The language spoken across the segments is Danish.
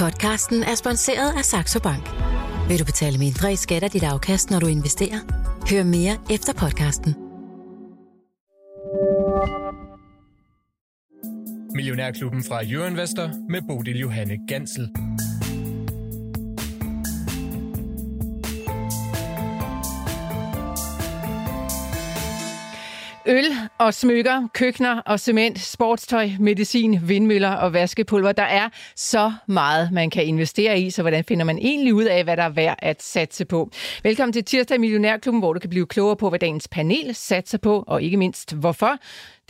Podcasten er sponsoreret af Saxo Bank. Vil du betale mindre i skat af dit afkast, når du investerer? Hør mere efter podcasten. Millionærklubben fra Jørgen med Bodil Johanne Gansel. Øl og smykker, køkkener og cement, sportstøj, medicin, vindmøller og vaskepulver. Der er så meget, man kan investere i, så hvordan finder man egentlig ud af, hvad der er værd at satse på? Velkommen til Tirsdag i Millionærklubben, hvor du kan blive klogere på, hvad dagens panel satser på, og ikke mindst hvorfor.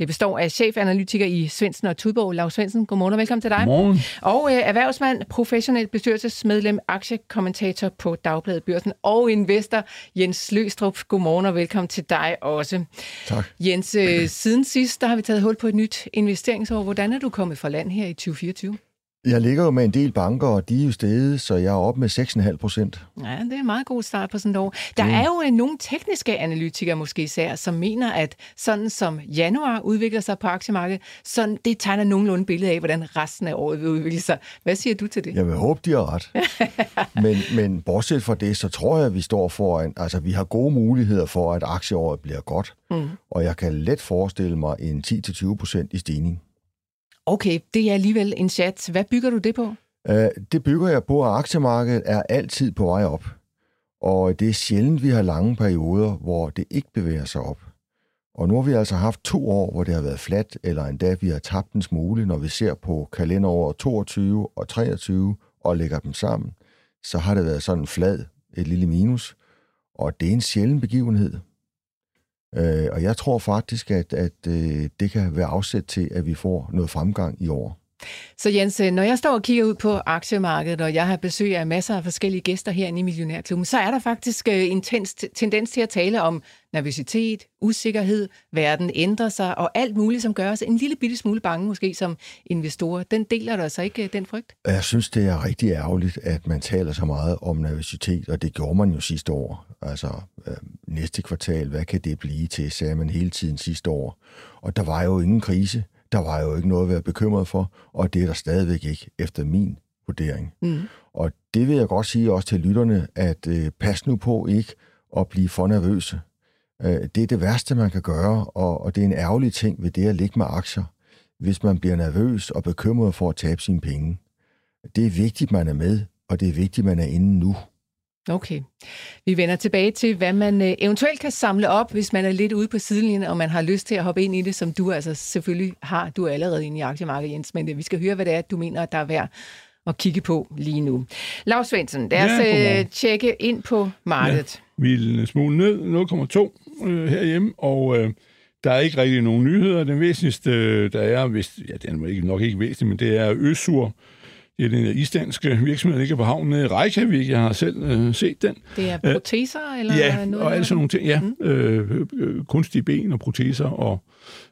Det består af chefanalytiker i Svendsen og Tudborg, Lars Svendsen. Godmorgen og velkommen til dig. Godmorgen. Og øh, erhvervsmand, professionel bestyrelsesmedlem, aktiekommentator på Dagbladet Børsen og investor Jens Løstrup. Godmorgen og velkommen til dig også. Tak. Jens, øh, siden sidst der har vi taget hul på et nyt investeringsår. Hvordan er du kommet fra land her i 2024? Jeg ligger jo med en del banker, og de er jo steget, så jeg er oppe med 6,5 procent. Ja, det er en meget god start på sådan et år. Der mm. er jo øh, nogle tekniske analytikere måske især, som mener, at sådan som januar udvikler sig på aktiemarkedet, sådan det tegner nogenlunde billede af, hvordan resten af året vil udvikle sig. Hvad siger du til det? Jeg vil håbe, de har ret. men, men bortset fra det, så tror jeg, at vi står foran, altså vi har gode muligheder for, at aktieåret bliver godt. Mm. Og jeg kan let forestille mig en 10-20 procent i stigning. Okay, det er alligevel en chat. Hvad bygger du det på? Uh, det bygger jeg på, at aktiemarkedet er altid på vej op. Og det er sjældent, vi har lange perioder, hvor det ikke bevæger sig op. Og nu har vi altså haft to år, hvor det har været fladt, eller endda vi har tabt en smule, når vi ser på kalenderåret 22 og 23 og lægger dem sammen. Så har det været sådan flad, et lille minus. Og det er en sjælden begivenhed. Øh, og jeg tror faktisk, at, at øh, det kan være afsæt til, at vi får noget fremgang i år. Så Jens, øh, når jeg står og kigger ud på aktiemarkedet, og jeg har besøg af masser af forskellige gæster herinde i Millionærklubben, så er der faktisk øh, en tendens til at tale om nervøsitet, usikkerhed, verden ændrer sig, og alt muligt, som gør os en lille bitte smule bange, måske som investorer. Den deler der så altså ikke, øh, den frygt? Jeg synes, det er rigtig ærgerligt, at man taler så meget om nervøsitet, og det gjorde man jo sidste år. Altså, næste kvartal, hvad kan det blive til, sagde man hele tiden sidste år. Og der var jo ingen krise. Der var jo ikke noget at være bekymret for, og det er der stadigvæk ikke, efter min vurdering. Mm. Og det vil jeg godt sige også til lytterne, at øh, pas nu på ikke at blive for nervøse. Øh, det er det værste, man kan gøre, og, og det er en ærgerlig ting ved det at ligge med aktier, hvis man bliver nervøs og bekymret for at tabe sine penge. Det er vigtigt, man er med, og det er vigtigt, man er inde nu. Okay. Vi vender tilbage til, hvad man øh, eventuelt kan samle op, hvis man er lidt ude på sidelinjen, og man har lyst til at hoppe ind i det, som du altså selvfølgelig har. Du er allerede inde i aktiemarkedet, Jens, men øh, vi skal høre, hvad det er, du mener, der er værd at kigge på lige nu. Lars Svendsen, lad os ja, øh, tjekke ind på markedet. Ja, vi er smule ned, 0,2 øh, herhjemme, og øh, der er ikke rigtig nogen nyheder. Den væsentligste, der er, hvis, ja, den er ikke, nok ikke væsentlig, men det er Øsur, den islandske virksomhed, ligger på havnen i Reykjavik. Jeg har selv øh, set den. Det er proteser eller ja, noget? og alle sådan nogle ting. Ja, mm. øh, øh, kunstige ben og proteser og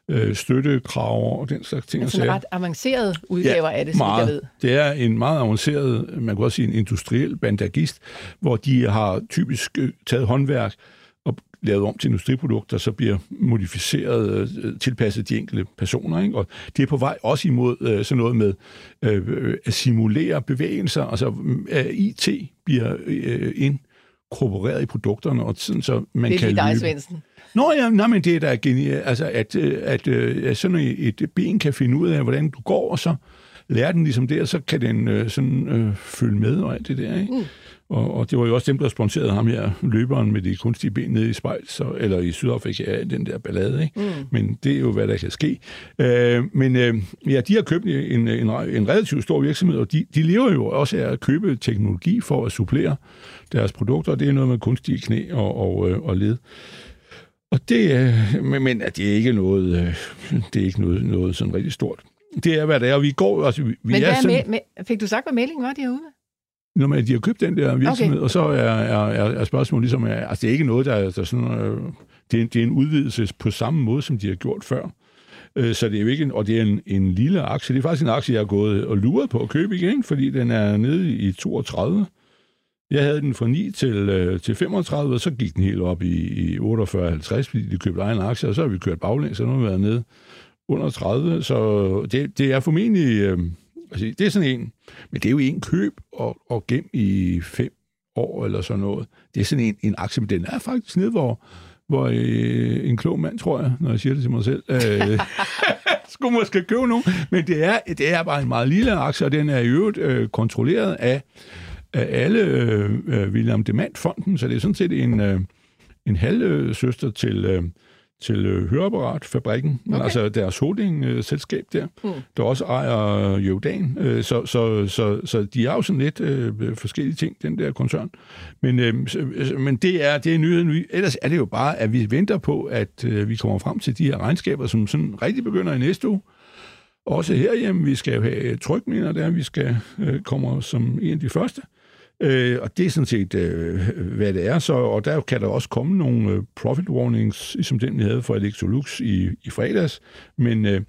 øh, støttekraver og den slags ting. Altså en ret avanceret udgaver ja, af det, som meget. jeg ved. Det er en meget avanceret, man kan også sige en industriel bandagist, hvor de har typisk øh, taget håndværk lavet om til industriprodukter, så bliver modificeret, øh, tilpasset de enkelte personer. Ikke? Og det er på vej også imod øh, sådan noget med øh, at simulere bevægelser. Altså IT bliver inkorporeret i produkterne, og sådan så man det kan dig, Svendsen. Nå ja, nej, men det er da genialt. Altså, at, at, at sådan et ben kan finde ud af, hvordan du går, og så lærer den ligesom det, og så kan den sådan øh, følge med og alt det der. Ikke? Mm. Og, og det var jo også dem, der sponserede ham her, løberen med de kunstige ben nede i spejl, så, eller i Sydafrika, den der ballade. Ikke? Mm. Men det er jo, hvad der kan ske. Øh, men øh, ja, de har købt en, en, en relativt stor virksomhed, og de, de lever jo også af at købe teknologi for at supplere deres produkter, det er noget med kunstige knæ og, og, øh, og led. Og det, øh, men, men det er ikke noget, øh, det er ikke noget, noget sådan rigtig stort. Det er, hvad det er, og vi går... Altså, vi men er hvad sådan, med, med, fik du sagt, hvad meldingen var derude? Når man, de har købt den der virksomhed, okay. og så er, er, er, er spørgsmålet ligesom, er, altså det er ikke noget, der, der sådan, øh, det, er, det er en udvidelse på samme måde, som de har gjort før. Øh, så det er jo ikke, en, og det er en, en lille aktie. Det er faktisk en aktie, jeg har gået og luret på at købe igen, fordi den er nede i 32. Jeg havde den fra 9 til, øh, til 35, og så gik den helt op i, i 48-50, fordi de købte egen aktie, og så har vi kørt baglæns, så nu har vi været nede under 30. Så det, det er formentlig... Øh, Altså, det er sådan en, men det er jo en køb og, og gem i fem år eller sådan noget. Det er sådan en, en aktie, men den er faktisk nede, hvor, hvor øh, en klog mand, tror jeg, når jeg siger det til mig selv, øh, skulle måske købe nogen. Men det er, det er bare en meget lille aktie, og den er i øvrigt øh, kontrolleret af, af alle øh, øh William Demant-fonden, så det er sådan set en, øh, en halvsøster til... Øh, til øh, høreapparatfabrikken, okay. altså deres holding-selskab der, mm. der også ejer Jøvdan. Øh, så, så, så, så de er jo sådan lidt øh, forskellige ting, den der koncern. Men, øh, men det er, det er nyheden. Ellers er det jo bare, at vi venter på, at øh, vi kommer frem til de her regnskaber, som sådan rigtig begynder i næste uge. Også herhjemme, vi skal jo have trykminer der, vi skal øh, komme som en af de første. Øh, Øh, og det er sådan set, øh, hvad det er. Så, og der kan der også komme nogle øh, profit warnings, som den, vi havde for Electrolux i, i fredags. Men øh,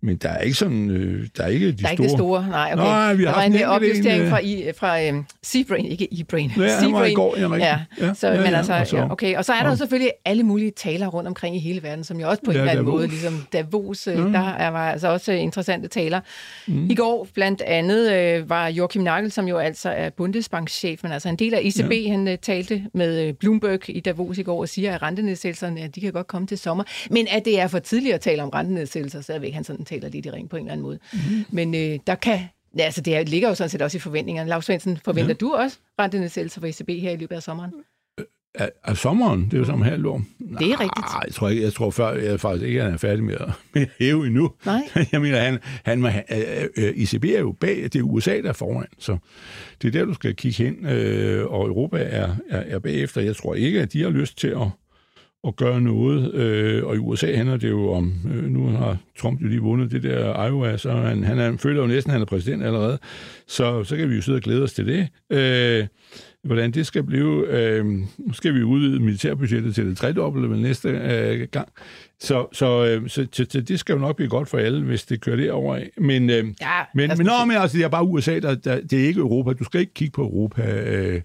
men der er ikke sådan, øh, der er ikke de der er store... ikke store, nej, okay. Nej, vi har der var en opjustering en, fra, i, fra um, Seabrain, ikke E-Brain. Ja, han var i går, ja, ja. ja, så, ja, men ja, altså, og så, ja, okay. Og så er der ja. jo selvfølgelig alle mulige taler rundt omkring i hele verden, som jo også på en ja, eller anden Davos. måde, ligesom Davos, mm. Mm. der er, var altså også interessante taler. Mm. I går blandt andet øh, var Joachim Nagel, som jo altså er Bundesbankchef, men altså en del af ECB, ja. han øh, talte med øh, Bloomberg i Davos i går og siger, at rentenedsættelserne, ja, de kan godt komme til sommer, men at det er for tidligt at tale om rentenedsættelser, så ikke, han sådan taler lidt i ring på en eller anden måde. Mm. Men øh, der kan, ja, altså det ligger jo sådan set også i forventningerne. Lars Svendsen, forventer ja. du også rentenedsættelser for ECB her i løbet af sommeren? af, af sommeren, det er jo som halvt år. Det er rigtigt. Nej, jeg tror, ikke, jeg tror før, jeg faktisk ikke, han er færdig med at, med at hæve endnu. Nej. Jeg mener, han, han, han, øh, ICB er jo bag, det er USA, der er foran, så det er der, du skal kigge hen, øh, og Europa er, er, er bagefter. Jeg tror ikke, at de har lyst til at, at gøre noget, øh, og i USA handler det jo om, øh, nu har Trump jo lige vundet det der Iowa, så han, han, er, føler jo næsten, at han er præsident allerede, så, så kan vi jo sidde og glæde os til det. Øh, hvordan det skal blive. Øh, nu skal vi udvide militærbudgettet til det tredobbelte vel næste øh, gang. Så, så, øh, så, så, så det skal jo nok blive godt for alle, hvis det kører derover af. Men, øh, Ja, men, men, nå, men altså, det er bare USA, der, der, det er ikke Europa. Du skal ikke kigge på Europa. Øh,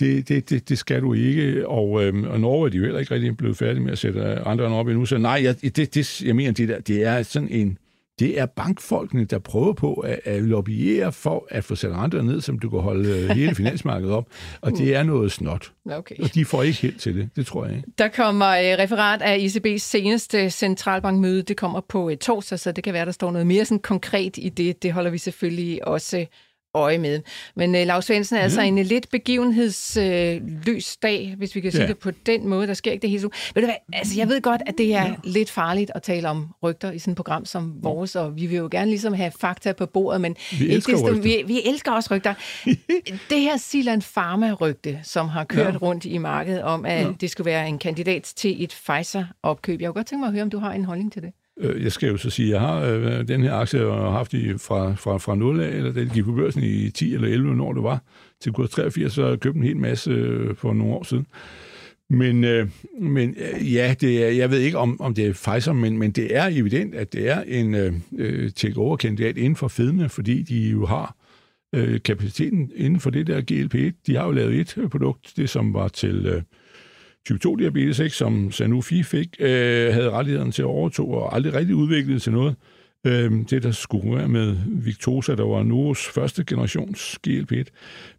det, det, det, det skal du ikke, og, øhm, og Norge er de jo heller ikke rigtig blevet færdige med at sætte andre op endnu, så nej, jeg, det, det, jeg mener, det, der, det er sådan en, det er bankfolkene, der prøver på at, at lobbyere for at få sat renter ned, som du kan holde øh, hele finansmarkedet op, og det er noget snot, Okay. og de får ikke helt til det, det tror jeg ikke. Der kommer øh, referat af ECB's seneste centralbankmøde. Det kommer på øh, torsdag, så det kan være, der står noget mere sådan konkret i det. Det holder vi selvfølgelig også øje med. Men uh, Lars Svendsen er altså en øh, lidt begivenhedsløs dag, hvis vi kan sige Ja. det på den måde. Der sker ikke det hele. Ved du hvad? Altså, jeg ved godt, at det er lidt farligt at tale om rygter i sådan et program som vores, og vi vil jo gerne ligesom have fakta på bordet, men Vi ikke elsker desto- vi, vi elsker også rygter. det her Silan Pharma-rygte, som har kørt Ja. rundt i markedet om, at det skulle være en kandidat til et Pfizer-opkøb. Jeg kunne godt tænke mig at høre, om du har en holdning til det. Øh, Jeg skal jo så sige, at jeg har øh, den her aktie jeg har haft i, fra, fra, fra 0 af, eller den gik på børsen i 10 eller 11, når det var, til kurs 83, så har jeg købt en hel masse øh, for nogle år siden. Men, øh, men øh, ja, det er, jeg ved ikke, om, om det er Pfizer, men, men det er evident, at det er en øh, øh takeover-kandidat inden for fedme, fordi de jo har øh, kapaciteten inden for det der GLP-1. De har jo lavet et produkt, det som var til øh, type 2-diabetes, ikke, som Sanofi fik, øh, havde rettighederne til at overtog og aldrig rigtig udviklet til noget. Øh, det, der skulle være med Victoza, der var Novos første generations GLP-1.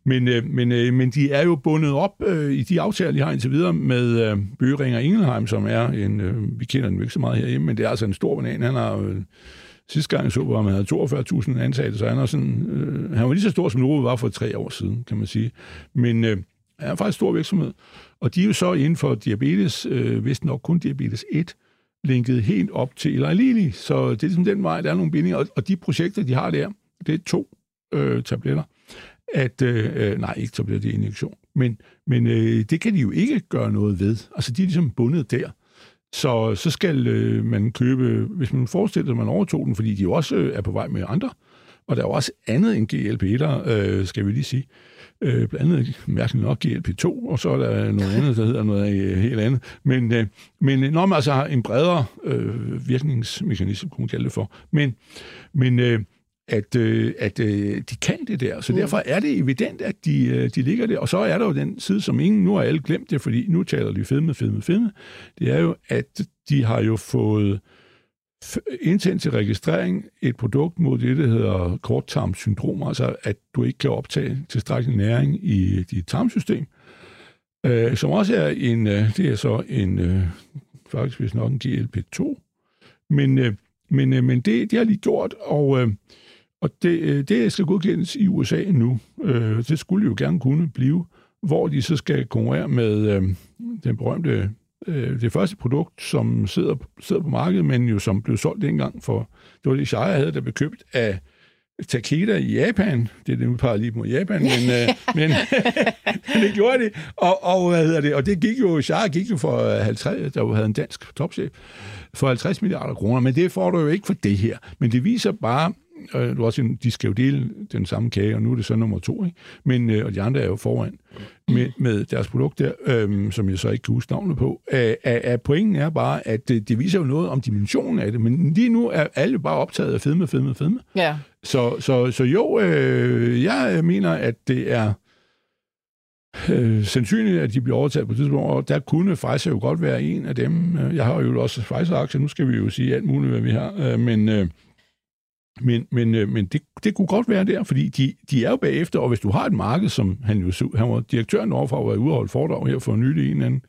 Men, øh, men, øh, men de er jo bundet op øh, i de aftaler, de har indtil videre med øh, og Ingelheim, som er en, øh, vi kender den ikke så meget herhjemme, men det er altså en stor banan. Han har øh, sidste gang jeg så, hvor han havde 42.000 ansatte, så han, er sådan, øh, han var lige så stor, som Novo var for tre år siden, kan man sige. Men øh, han er faktisk en stor virksomhed. Og de er jo så inden for diabetes, øh, hvis nok kun diabetes 1, linket helt op til Eli Lilly. Så det er ligesom den vej, der er nogle bindinger. Og, og de projekter, de har der, det er to øh, tabletter. At, øh, øh, nej, ikke tabletter, det er injektion. Men, men øh, det kan de jo ikke gøre noget ved. Altså, de er ligesom bundet der. Så, så skal øh, man købe, hvis man forestiller sig, at man overtog den, fordi de jo også øh, er på vej med andre, og der er jo også andet end GLP-1'er, øh, skal vi lige sige. Øh, blandt andet mærkeligt nok GLP-2, og så er der noget andet, der hedder noget øh, helt andet. Men, øh, men når man altså har en bredere øh, virkningsmekanisme, kunne man kalde det for. Men, men øh, at, øh, at øh, de kan det der. Så derfor er det evident, at de, øh, de ligger der. Og så er der jo den side, som ingen, nu har alle glemt det, fordi nu taler de fedme, fedme, fedme. Det er jo, at de har jo fået indsendt til registrering et produkt mod det, der hedder korttarmsyndrom, altså at du ikke kan optage tilstrækkelig næring i dit tarmsystem, øh, som også er en, øh, det er så en, øh, faktisk hvis nok en GLP-2, men, øh, men, øh, men det, det har lige gjort, og, øh, og det, øh, det skal godkendes i USA nu. Øh, det skulle jo gerne kunne blive, hvor de så skal konkurrere med øh, den berømte øh, det første produkt, som sidder, sidder på markedet, men jo som blev solgt dengang for, det var det Shire havde, der blev købt af Takeda i Japan. Det er det nu par lige mod Japan, men, øh, men, men det gjorde det. Og, og, hvad hedder det, og det gik jo, Shire gik jo for 50, der havde en dansk topchef, for 50 milliarder kroner, men det får du jo ikke for det her. Men det viser bare, øh, du også, de skal jo dele den samme kage, og nu er det så nummer to, ikke? Men, øh, og de andre er jo foran med, med deres produkt der, øh, som jeg så ikke kan huske navnet på. Æh, at pointen er bare, at det, det viser jo noget om dimensionen af det, men lige nu er alle bare optaget af fedme, fedme, fedme. Ja. Så, så, så jo, øh, jeg mener, at det er øh, sandsynligt, at de bliver overtaget på et tidspunkt, og der kunne Pfizer jo godt være en af dem. Jeg har jo også Pfizer-aktier, nu skal vi jo sige alt muligt, hvad vi har, øh, men... Øh, men, men, øh, men det, det kunne godt være der, fordi de, de er jo bagefter, og hvis du har et marked, som han jo han var direktøren overfor, var ude og holde foredrag her for nylig en anden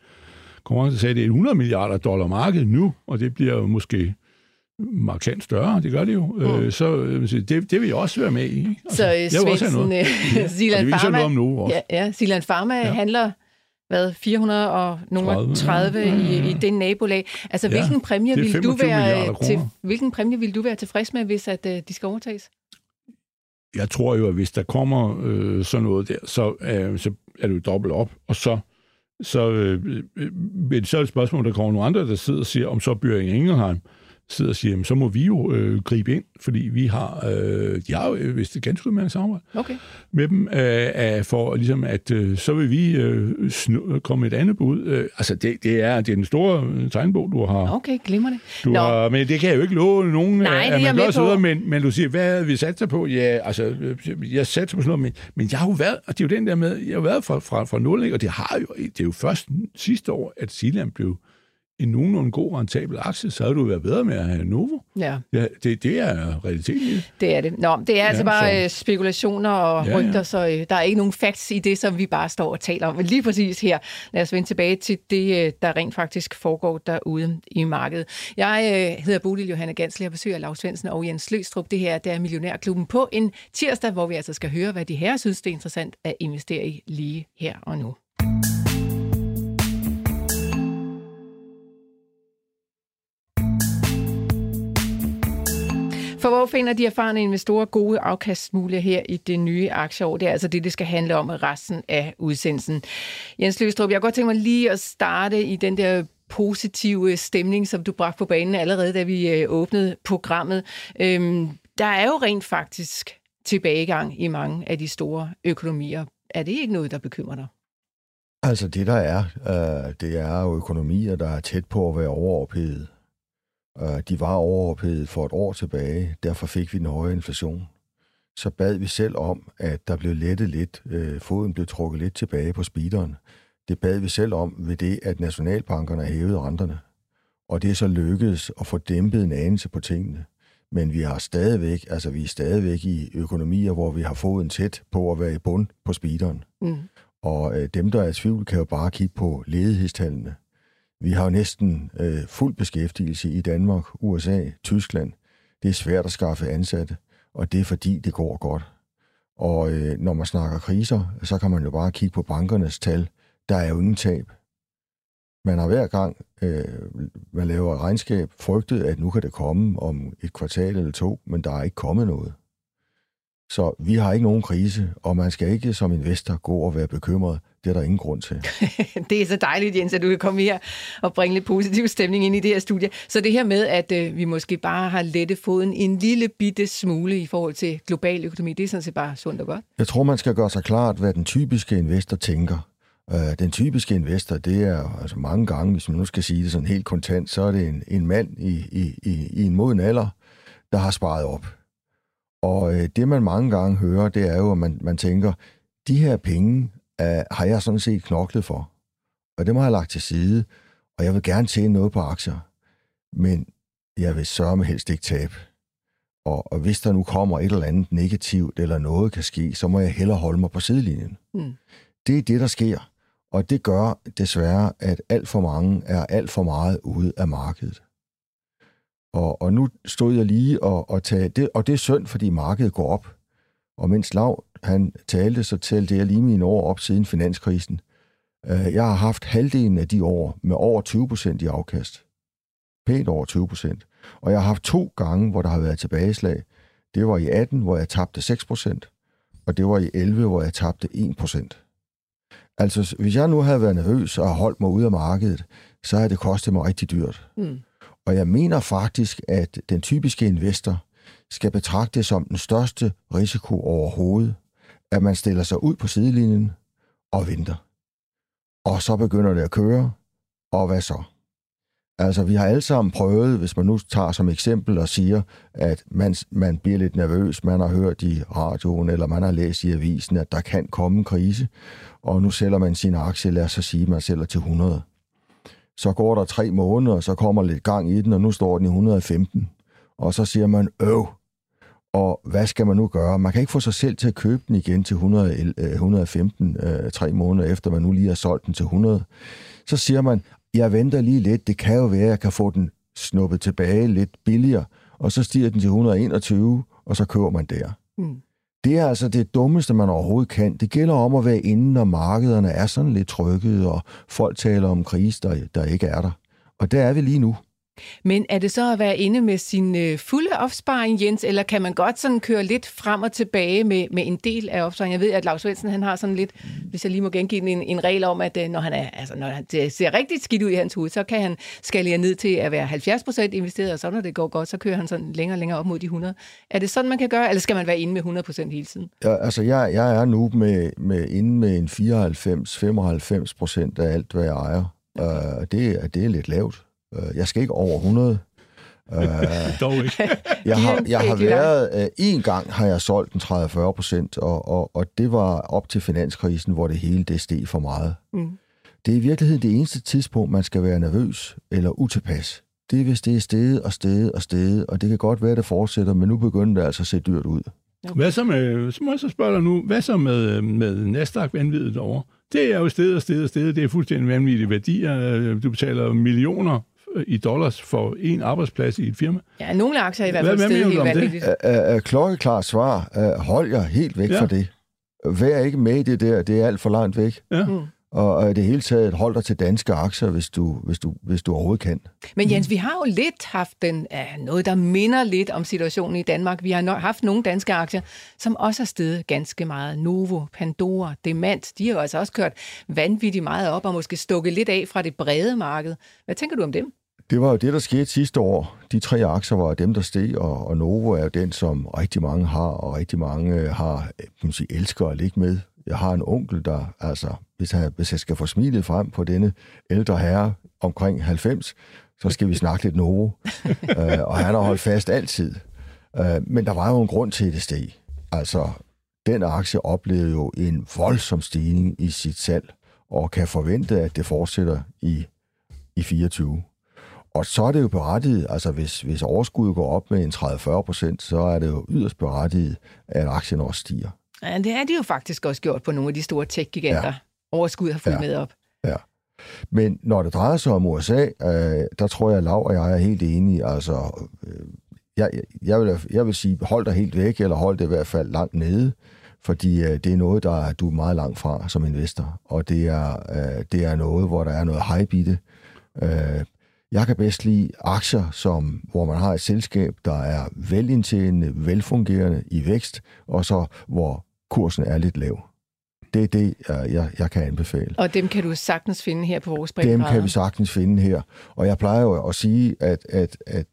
konkurrence, sagde, at det er et 100 milliarder dollar marked nu, og det bliver jo måske markant større, det gør det jo. Mm. Øh, så øh, det, det vil jeg også være med i. Altså, så øh, Svendsen, øh, Pharma, noget om nu også. Ja, ja, Zealand Pharma ja. handler hvad, 400 og nogle 30, 30 ja. i, i den nabolag. Altså, ja, hvilken præmie vil du være til, hvilken præmie vil du være tilfreds med, hvis at uh, de skal overtages? Jeg tror jo, at hvis der kommer øh, sådan noget der, så, øh, så er det jo dobbelt op, og så så, øh, øh, så er det et spørgsmål, der kommer nogle andre, der sidder og siger, om så Bjørn Ingelheim, sidder og siger, så må vi jo øh, gribe ind, fordi vi har, øh, de har jo øh, vist et ganske udmærket samarbejde okay. med dem, øh, for ligesom at, øh, så vil vi øh, snu, komme et andet bud. Øh, altså, det, det, er, det er den store tegnbog, du har. Okay, glimrende. Du Nå. har, men det kan jeg jo ikke love nogen, Nej, at man gør så videre, men, men du siger, hvad vi satser på? Ja, altså, øh, jeg satser på sådan noget, men, men jeg har jo været, og det er jo den der med, jeg har været fra, fra, fra 0, og det har jo, det er jo først sidste år, at Silan blev en nogenlunde god rentabel aktie, så havde du været bedre med at have Novo. Ja. ja det, det er realiteten det. er det. Nå, det er altså ja, bare så... Øh, spekulationer og ja, rygter, ja. så øh, der er ikke nogen facts i det, som vi bare står og taler om. Men lige præcis her, lad os vende tilbage til det, øh, der rent faktisk foregår derude i markedet. Jeg øh, hedder Bodil Johanne Gansli, jeg besøger Lars Svendsen og Jens Løstrup. Det her det er Millionærklubben på en tirsdag, hvor vi altså skal høre, hvad de her synes, det er interessant at investere i lige her og nu. For hvor finder de erfarne investorer gode afkastmuligheder her i det nye aktieår? Det er altså det, det skal handle om resten af udsendelsen. Jens Løstrup, jeg kan godt tænke mig lige at starte i den der positive stemning, som du bragte på banen allerede, da vi øh, åbnede programmet. Øhm, der er jo rent faktisk tilbagegang i mange af de store økonomier. Er det ikke noget, der bekymrer dig? Altså det, der er, øh, det er jo økonomier, der er tæt på at være overophedet. De var overophedet for et år tilbage, derfor fik vi en høje inflation. Så bad vi selv om, at der blev lettet lidt, øh, foden blev trukket lidt tilbage på speederen. Det bad vi selv om ved det, at nationalbankerne hævede renterne. Og det er så lykkedes at få dæmpet en anelse på tingene. Men vi har stadigvæk, altså vi er stadigvæk i økonomier, hvor vi har fået en tæt på at være i bund på speederen. Mm. Og øh, dem, der er i tvivl, kan jo bare kigge på ledighedstallene. Vi har jo næsten øh, fuld beskæftigelse i Danmark, USA, Tyskland. Det er svært at skaffe ansatte, og det er fordi, det går godt. Og øh, når man snakker kriser, så kan man jo bare kigge på bankernes tal. Der er jo ingen tab. Man har hver gang, øh, man laver regnskab, frygtet, at nu kan det komme om et kvartal eller to, men der er ikke kommet noget. Så vi har ikke nogen krise, og man skal ikke som investor gå og være bekymret. Det er der ingen grund til. det er så dejligt, Jens, at du kan komme her og bringe lidt positiv stemning ind i det her studie. Så det her med, at øh, vi måske bare har lettet foden en lille bitte smule i forhold til global økonomi, det er sådan set bare sundt og godt. Jeg tror, man skal gøre sig klart, hvad den typiske investor tænker. Uh, den typiske investor, det er altså mange gange, hvis man nu skal sige det sådan helt kontant, så er det en, en mand i, i, i, i en moden alder, der har sparet op. Og øh, det, man mange gange hører, det er jo, at man, man tænker, de her penge øh, har jeg sådan set knoklet for. Og dem har jeg lagt til side, og jeg vil gerne tjene noget på aktier. Men jeg vil sørge med helst ikke tabe. Og, og hvis der nu kommer et eller andet negativt, eller noget kan ske, så må jeg hellere holde mig på sidelinjen. Mm. Det er det, der sker. Og det gør desværre, at alt for mange er alt for meget ude af markedet. Og, og nu stod jeg lige og, og tage det, og det er synd, fordi markedet går op. Og mens Lav han talte, så talte jeg lige mine år op siden finanskrisen. Øh, jeg har haft halvdelen af de år med over 20 procent i afkast. Pænt over 20 procent. Og jeg har haft to gange, hvor der har været tilbageslag. Det var i 18, hvor jeg tabte 6 procent, og det var i 11, hvor jeg tabte 1 procent. Altså, hvis jeg nu havde været nervøs og holdt mig ude af markedet, så havde det kostet mig rigtig dyrt. Mm. Og jeg mener faktisk, at den typiske investor skal betragte det som den største risiko overhovedet, at man stiller sig ud på sidelinjen og venter. Og så begynder det at køre, og hvad så? Altså, vi har alle sammen prøvet, hvis man nu tager som eksempel og siger, at man, man bliver lidt nervøs, man har hørt i radioen, eller man har læst i avisen, at der kan komme en krise, og nu sælger man sin aktie, lad os så sige, at man sælger til 100. Så går der tre måneder, og så kommer lidt gang i den, og nu står den i 115. Og så siger man, øv, og hvad skal man nu gøre? Man kan ikke få sig selv til at købe den igen til 100, 115, øh, tre måneder efter, man nu lige har solgt den til 100. Så siger man, jeg venter lige lidt, det kan jo være, at jeg kan få den snuppet tilbage lidt billigere, og så stiger den til 121, og så køber man der. Mm. Det er altså det dummeste, man overhovedet kan. Det gælder om at være inde, når markederne er sådan lidt trykket, og folk taler om krise, der, der ikke er der. Og der er vi lige nu. Men er det så at være inde med sin øh, fulde opsparing, Jens, eller kan man godt sådan køre lidt frem og tilbage med, med en del af opsparingen? Jeg ved, at Lars Svendsen, han har sådan lidt, hvis jeg lige må gengive en, en regel om, at øh, når, han er, altså, når det ser rigtig skidt ud i hans hoved, så kan han skalere ned til at være 70% investeret, og så når det går godt, så kører han sådan længere og længere op mod de 100. Er det sådan, man kan gøre, eller skal man være inde med 100% hele tiden? Ja, altså, jeg, jeg er nu med, med inde med en 94-95% af alt, hvad jeg ejer. Okay. Uh, det, det er lidt lavt. Øh, jeg skal ikke over 100. Uh, Dog ikke. jeg har, jeg har været, uh, en gang har jeg solgt en 30-40 procent, og, og, og det var op til finanskrisen, hvor det hele det steg for meget. Mm. Det er i virkeligheden det eneste tidspunkt, man skal være nervøs eller utilpas. Det er, hvis det er steget og steget og steget, og det kan godt være, at det fortsætter, men nu begynder det altså at se dyrt ud. Hvad så med, så må jeg så spørge dig nu, hvad så med, med Nasdaq-vanviddet over? Det er jo sted og sted og sted. Det er fuldstændig vanvittige værdier. Du betaler millioner i dollars for en arbejdsplads i et firma. Ja, nogle aktier i hvert fald stedet helt vanvittigt. Klokkeklar svar. Hold jer helt væk ja. fra det. Vær ikke med i det der. Det er alt for langt væk. Ja. Mm og i det hele taget hold dig til danske aktier, hvis du, hvis du, hvis du overhovedet kan. Men Jens, vi har jo lidt haft den, uh, noget, der minder lidt om situationen i Danmark. Vi har no- haft nogle danske aktier, som også har steget ganske meget. Novo, Pandora, Demant, de har jo altså også kørt vanvittigt meget op og måske stukket lidt af fra det brede marked. Hvad tænker du om dem? Det var jo det, der skete sidste år. De tre aktier var dem, der steg, og, og Novo er jo den, som rigtig mange har, og rigtig mange øh, har, kan man sige, elsker at ligge med. Jeg har en onkel, der, altså, hvis jeg, hvis jeg skal få smilet frem på denne ældre herre omkring 90, så skal vi snakke lidt Novo. uh, og han har holdt fast altid. Uh, men der var jo en grund til, at det steg. Altså, den aktie oplevede jo en voldsom stigning i sit salg, og kan forvente, at det fortsætter i, i 24. Og så er det jo berettiget, altså hvis, hvis overskuddet går op med en 30-40 procent, så er det jo yderst berettiget, at aktien også stiger. Ja, det er de jo faktisk også gjort på nogle af de store tech-giganter. Ja. Overskud har fulgt ja. med op. Ja. Men når det drejer sig om USA, øh, der tror jeg, Lav og jeg er helt enige. Altså, øh, jeg, jeg, vil, jeg vil sige, hold dig helt væk, eller hold det i hvert fald langt nede, fordi øh, det er noget, der du er meget langt fra som investor, og det er, øh, det er noget, hvor der er noget hype i det. Øh, jeg kan bedst lide aktier, som, hvor man har et selskab, der er velindtjenende, velfungerende i vækst, og så hvor kursen er lidt lav. Det er det, jeg, jeg kan anbefale. Og dem kan du sagtens finde her på vores Dem kan vi sagtens finde her. Og jeg plejer jo at sige, at, at, at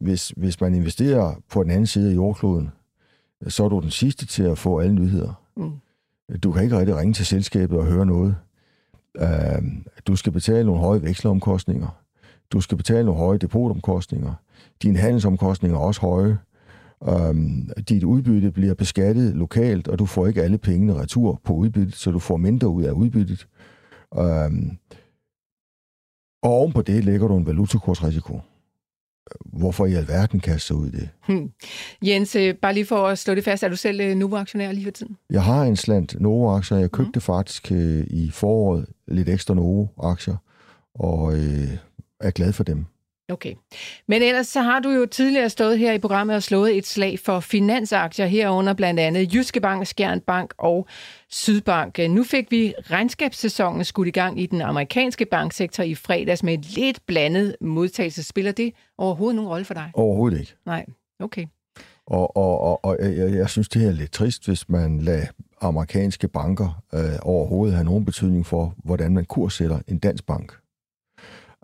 hvis, hvis man investerer på den anden side af jordkloden, så er du den sidste til at få alle nyheder. Mm. Du kan ikke rigtig ringe til selskabet og høre noget. Uh, du skal betale nogle høje vekselomkostninger. Du skal betale nogle høje depotomkostninger. Dine handelsomkostninger er også høje. Um, dit udbytte bliver beskattet lokalt, og du får ikke alle pengene retur på udbyttet, så du får mindre ud af udbyttet. Um, og oven på det lægger du en valutakursrisiko. hvorfor i alverden kaste sig ud i det? Hmm. Jens, øh, bare lige for at slå det fast, er du selv øh, Novo-aktionær lige for tiden? Jeg har en slant Novo-aktier. Jeg købte mm. faktisk øh, i foråret lidt ekstra Novo-aktier, og øh, er glad for dem. Okay. Men ellers så har du jo tidligere stået her i programmet og slået et slag for finansaktier herunder blandt andet Jyske Bank, Skjern Bank og Sydbank. Nu fik vi regnskabssæsonen skudt i gang i den amerikanske banksektor i fredags med et lidt blandet modtagelse. Spiller det overhovedet nogen rolle for dig? Overhovedet ikke. Nej, okay. Og, og, og, og jeg, jeg synes, det er lidt trist, hvis man lader amerikanske banker øh, overhovedet have nogen betydning for, hvordan man kurssætter en dansk bank.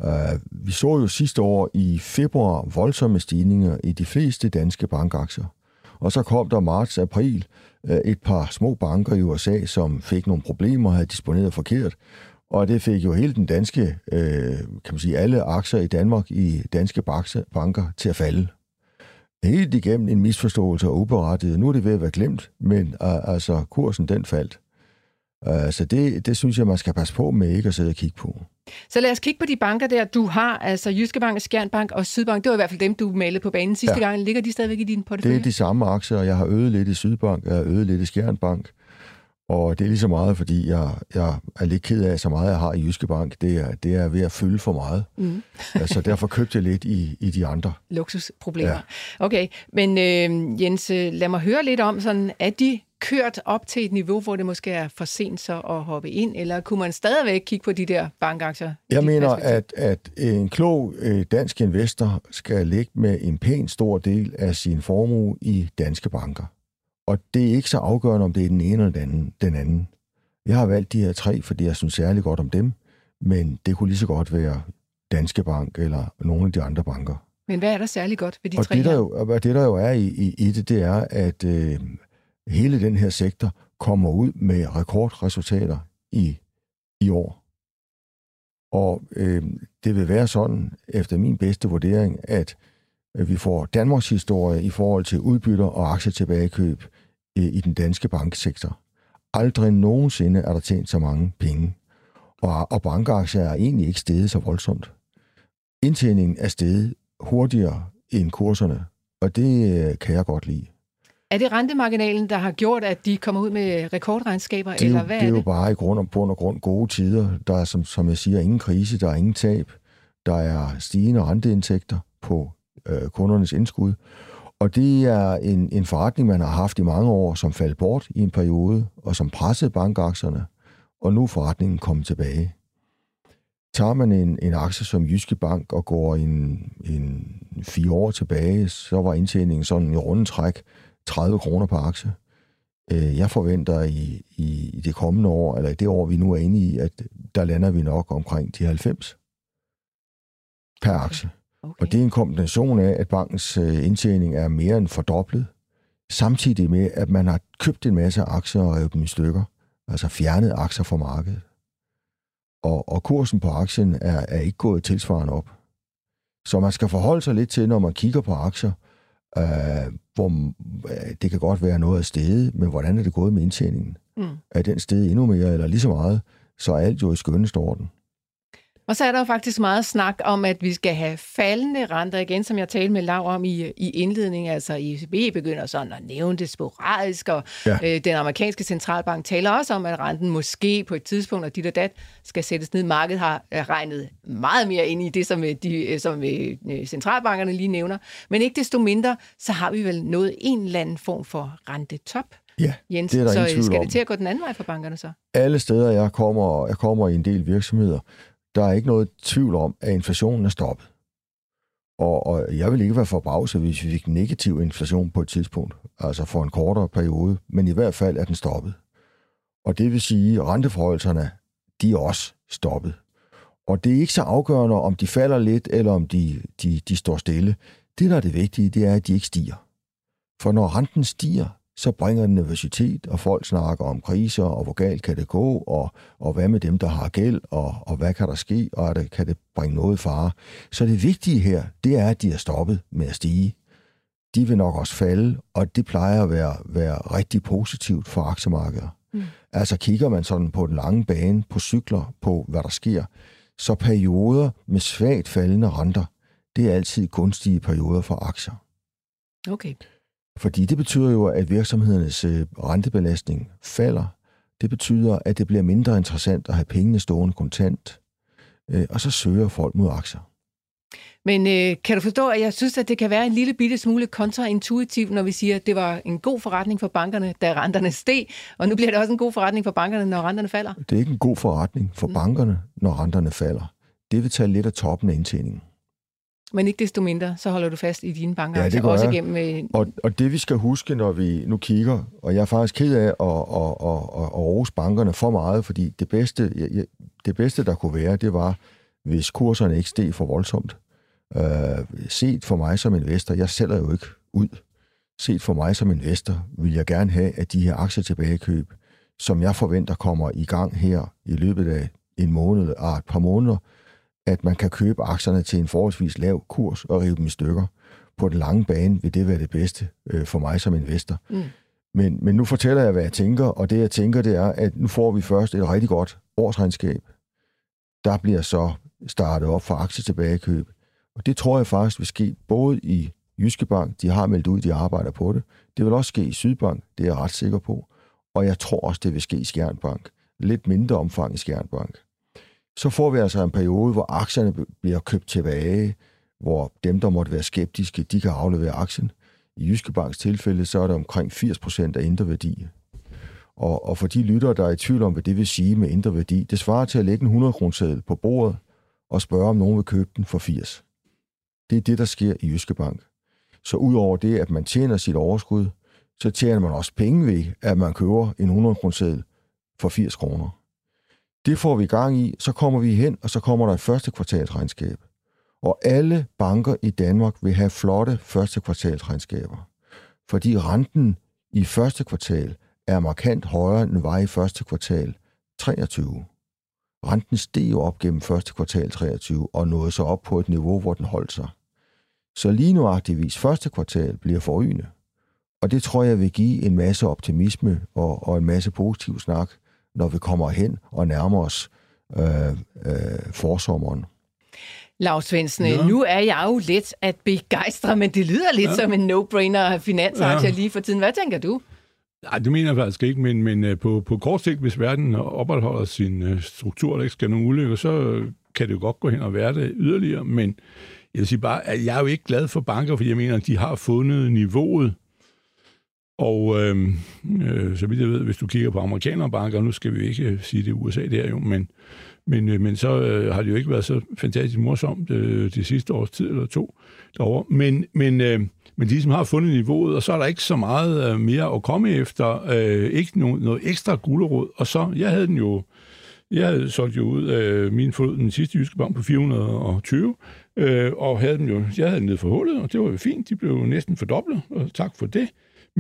Uh, vi så jo sidste år i februar voldsomme stigninger i de fleste danske bankaktier. Og så kom der marts-april uh, øh, et par små banker i USA, som fik nogle problemer og havde disponeret forkert. Og det fik jo hele den danske, uh, kan man sige, alle aktier i Danmark i danske banker til at falde. Helt igennem en misforståelse og uberettiget. Nu er det ved at være glemt, men uh, altså kursen den faldt. Uh, så det, det synes jeg, man skal passe på med ikke at sidde og kigge på. Så lad os kigge på de banker der, du har, altså Jyske Bank, Skjernbank og Sydbank. Det var i hvert fald dem, du malede på banen sidste ja. gang. Ligger de stadigvæk i din portefølje? Det er de samme aktier. Jeg har øget lidt i Sydbank, jeg har øget lidt i Skjernbank. Og det er lige så meget, fordi jeg, jeg er lidt ked af, så meget jeg har i Jyske Bank. Det er, det er ved at fylde for meget. Mm. altså derfor købte jeg lidt i, i de andre. Luksusproblemer. Ja. Okay, men øh, Jens, øh, lad mig høre lidt om, sådan, er de kørt op til et niveau, hvor det måske er for sent så at hoppe ind, eller kunne man stadigvæk kigge på de der bankaktier? Jeg mener, at, at en klog øh, dansk investor skal ligge med en pæn stor del af sin formue i danske banker. Og det er ikke så afgørende, om det er den ene eller den anden. Den anden. Jeg har valgt de her tre, fordi jeg synes særlig godt om dem, men det kunne lige så godt være Danske Bank eller nogle af de andre banker. Men hvad er der særlig godt ved de og tre det, der jo, og det, der jo er i, i, i det, det er, at øh, hele den her sektor kommer ud med rekordresultater i, i år. Og øh, det vil være sådan, efter min bedste vurdering, at vi får Danmarks historie i forhold til udbytter og aktietilbagekøb øh, i den danske banksektor. Aldrig nogensinde er der tjent så mange penge. Og, og bankaktier er egentlig ikke steget så voldsomt. Indtjeningen er steget hurtigere end kurserne, og det øh, kan jeg godt lide. Er det rentemarginalen, der har gjort, at de kommer ud med rekordregnskaber, det er eller hvad det er, er det? det? jo bare i grund og, bund og grund gode tider. Der er, som, som jeg siger, ingen krise, der er ingen tab. Der er stigende renteindtægter på øh, kundernes indskud. Og det er en, en forretning, man har haft i mange år, som faldt bort i en periode, og som pressede bankaktierne, og nu er forretningen kommet tilbage. Tager man en, en aktie som Jyske Bank og går en, en fire år tilbage, så var indtjeningen sådan i rundetræk 30 kroner per aktie. Øh, jeg forventer i, i, i det kommende år, eller i det år, vi nu er inde i, at der lander vi nok omkring de 90 per aktie. Okay. Og det er en kombination af, at bankens øh, indtjening er mere end fordoblet, samtidig med, at man har købt en masse aktier og revet dem i stykker, altså fjernet aktier fra markedet. Og, og kursen på aktien er, er ikke gået tilsvarende op. Så man skal forholde sig lidt til, når man kigger på aktier, øh, hvor øh, det kan godt være noget af stedet, men hvordan er det gået med indtjeningen? Mm. Er den sted endnu mere, eller lige så meget, så er alt jo i skønneste orden. Og så er der jo faktisk meget snak om, at vi skal have faldende renter igen, som jeg talte med Lav om i, i indledningen. Altså ECB begynder sådan at nævne det sporadisk, og ja. øh, den amerikanske centralbank taler også om, at renten måske på et tidspunkt, og dit og dat, skal sættes ned. Markedet har regnet meget mere ind i det, som, øh, de, øh, som øh, centralbankerne lige nævner. Men ikke desto mindre, så har vi vel nået en eller anden form for rentetop. Ja, Jens, det er der så ingen skal om. det til at gå den anden vej for bankerne så? Alle steder, jeg kommer, jeg kommer i en del virksomheder, der er ikke noget tvivl om, at inflationen er stoppet. Og, og jeg vil ikke være forbavset, hvis vi fik negativ inflation på et tidspunkt, altså for en kortere periode, men i hvert fald er den stoppet. Og det vil sige, at renteforholdelserne, de er også stoppet. Og det er ikke så afgørende, om de falder lidt, eller om de, de, de står stille. Det, der er det vigtige, det er, at de ikke stiger. For når renten stiger, så bringer den nervøsitet, og folk snakker om kriser, og hvor galt kan det gå, og, og hvad med dem, der har gæld, og, og hvad kan der ske, og er det, kan det bringe noget fare. Så det vigtige her, det er, at de er stoppet med at stige. De vil nok også falde, og det plejer at være, være rigtig positivt for aktiemarkedet. Mm. Altså kigger man sådan på den lange bane, på cykler, på hvad der sker, så perioder med svagt faldende renter, det er altid gunstige perioder for aktier. Okay. Fordi det betyder jo, at virksomhedernes øh, rentebelastning falder. Det betyder, at det bliver mindre interessant at have pengene stående kontant. Øh, og så søger folk mod aktier. Men øh, kan du forstå, at jeg synes, at det kan være en lille bitte smule kontraintuitivt, når vi siger, at det var en god forretning for bankerne, da renterne steg, og nu bliver det også en god forretning for bankerne, når renterne falder? Det er ikke en god forretning for mm. bankerne, når renterne falder. Det vil tage lidt af toppen af indtjeningen. Men ikke desto mindre, så holder du fast i dine banker, ja, det altså også jeg. gennem... Øh... Og, og det vi skal huske, når vi nu kigger, og jeg er faktisk ked af at, at, at, at, rose bankerne for meget, fordi det bedste, det bedste, der kunne være, det var, hvis kurserne ikke steg for voldsomt. Øh, set for mig som investor, jeg sælger jo ikke ud. Set for mig som investor, vil jeg gerne have, at de her aktier tilbagekøb, som jeg forventer kommer i gang her i løbet af en måned og et par måneder, at man kan købe aktierne til en forholdsvis lav kurs og rive dem i stykker. På den lange bane vil det være det bedste øh, for mig som investor. Mm. Men, men nu fortæller jeg, hvad jeg tænker, og det jeg tænker, det er, at nu får vi først et rigtig godt årsregnskab. Der bliver så startet op for aktietilbagekøb. Og det tror jeg faktisk vil ske både i Jyske Bank, de har meldt ud, de arbejder på det. Det vil også ske i Sydbank, det er jeg ret sikker på. Og jeg tror også, det vil ske i Skjernbank. Lidt mindre omfang i Skjernbank. Så får vi altså en periode, hvor aktierne bliver købt tilbage, hvor dem, der måtte være skeptiske, de kan aflevere aktien. I Jyske Banks tilfælde, så er det omkring 80% af indre værdi. Og, og for de lyttere, der er i tvivl om, hvad det vil sige med indre værdi, det svarer til at lægge en 100 kroner på bordet og spørge, om nogen vil købe den for 80. Det er det, der sker i Jyske Bank. Så udover det, at man tjener sit overskud, så tjener man også penge ved, at man køber en 100 kroner for 80 kroner. Det får vi gang i, så kommer vi hen, og så kommer der et første kvartalsregnskab. Og alle banker i Danmark vil have flotte første kvartalsregnskaber. Fordi renten i første kvartal er markant højere end var i første kvartal 23. Renten steg jo op gennem første kvartal 23 og nåede så op på et niveau, hvor den holdt sig. Så lige nu nuagtigvis første kvartal bliver forrygende. Og det tror jeg vil give en masse optimisme og, og en masse positiv snak, når vi kommer hen og nærmer os øh, øh, forsommeren. Lars Svendsen, ja. nu er jeg jo lidt at begejstre, men det lyder lidt ja. som en no-brainer af finansaktier ja. lige for tiden. Hvad tænker du? Nej, det mener jeg faktisk ikke, men, men øh, på, på kort sigt, hvis verden opretholder sin øh, struktur, der ikke skal nogen ulykker, så kan det jo godt gå hen og være det yderligere, men jeg vil sige bare, at jeg er jo ikke glad for banker, fordi jeg mener, at de har fundet niveauet. Og øh, øh, så vidt jeg ved, hvis du kigger på amerikanere banker, nu skal vi ikke øh, sige det USA der jo, men, men, øh, men så øh, har det jo ikke været så fantastisk morsomt øh, de sidste års tid eller to derovre. Men, men, øh, men de som har fundet niveauet, og så er der ikke så meget øh, mere at komme efter, øh, ikke noget, noget ekstra gulerod. Og så, jeg havde den jo, jeg havde solgt jo ud af min fod den sidste jyske bank på 420, øh, og havde dem jo, jeg havde den nede for hullet, og det var jo fint, de blev næsten fordoblet, og tak for det.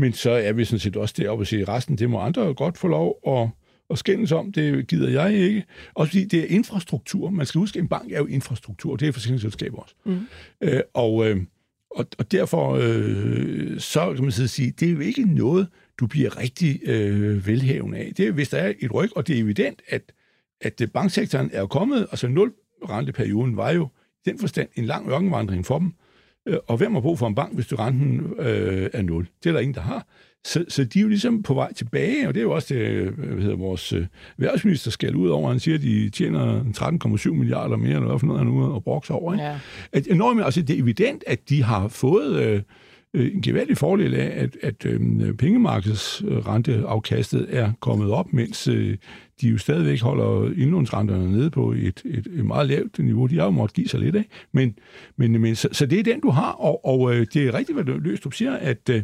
Men så er vi sådan set også deroppe og sige, at resten, det må andre godt få lov at, at skændes om. Det gider jeg ikke. Også fordi det er infrastruktur. Man skal huske, at en bank er jo infrastruktur. Det er forsikringsselskaber også. Mm. Øh, og, øh, og, og derfor øh, så kan man sige, det er jo ikke noget, du bliver rigtig øh, velhævende af. Det er, hvis der er et ryg, og det er evident, at, at banksektoren er kommet, altså nul renteperioden var jo i den forstand en lang ørkenvandring for dem. Øh, og hvem har brug for en bank, hvis du renten øh, er nul? Det er der ingen, der har. Så, så de er jo ligesom på vej tilbage, og det er jo også det, hvad hedder vores øh, værtsminister skal ud over. Han siger, at de tjener 13,7 milliarder mere, eller hvad for noget, han nu og brokser over. Ikke? Ja. At, enormt, altså, det er evident, at de har fået øh, øh en gevaldig fordel af, at, at øh, pengemarkedsrenteafkastet er kommet op, mens øh, de jo stadigvæk holder indlånsrenterne nede på et, et, et meget lavt niveau. De har jo måttet give sig lidt af. Men, men, men så, så det er den, du har, og, og øh, det er rigtigt, hvad Løstrup siger, at, øh,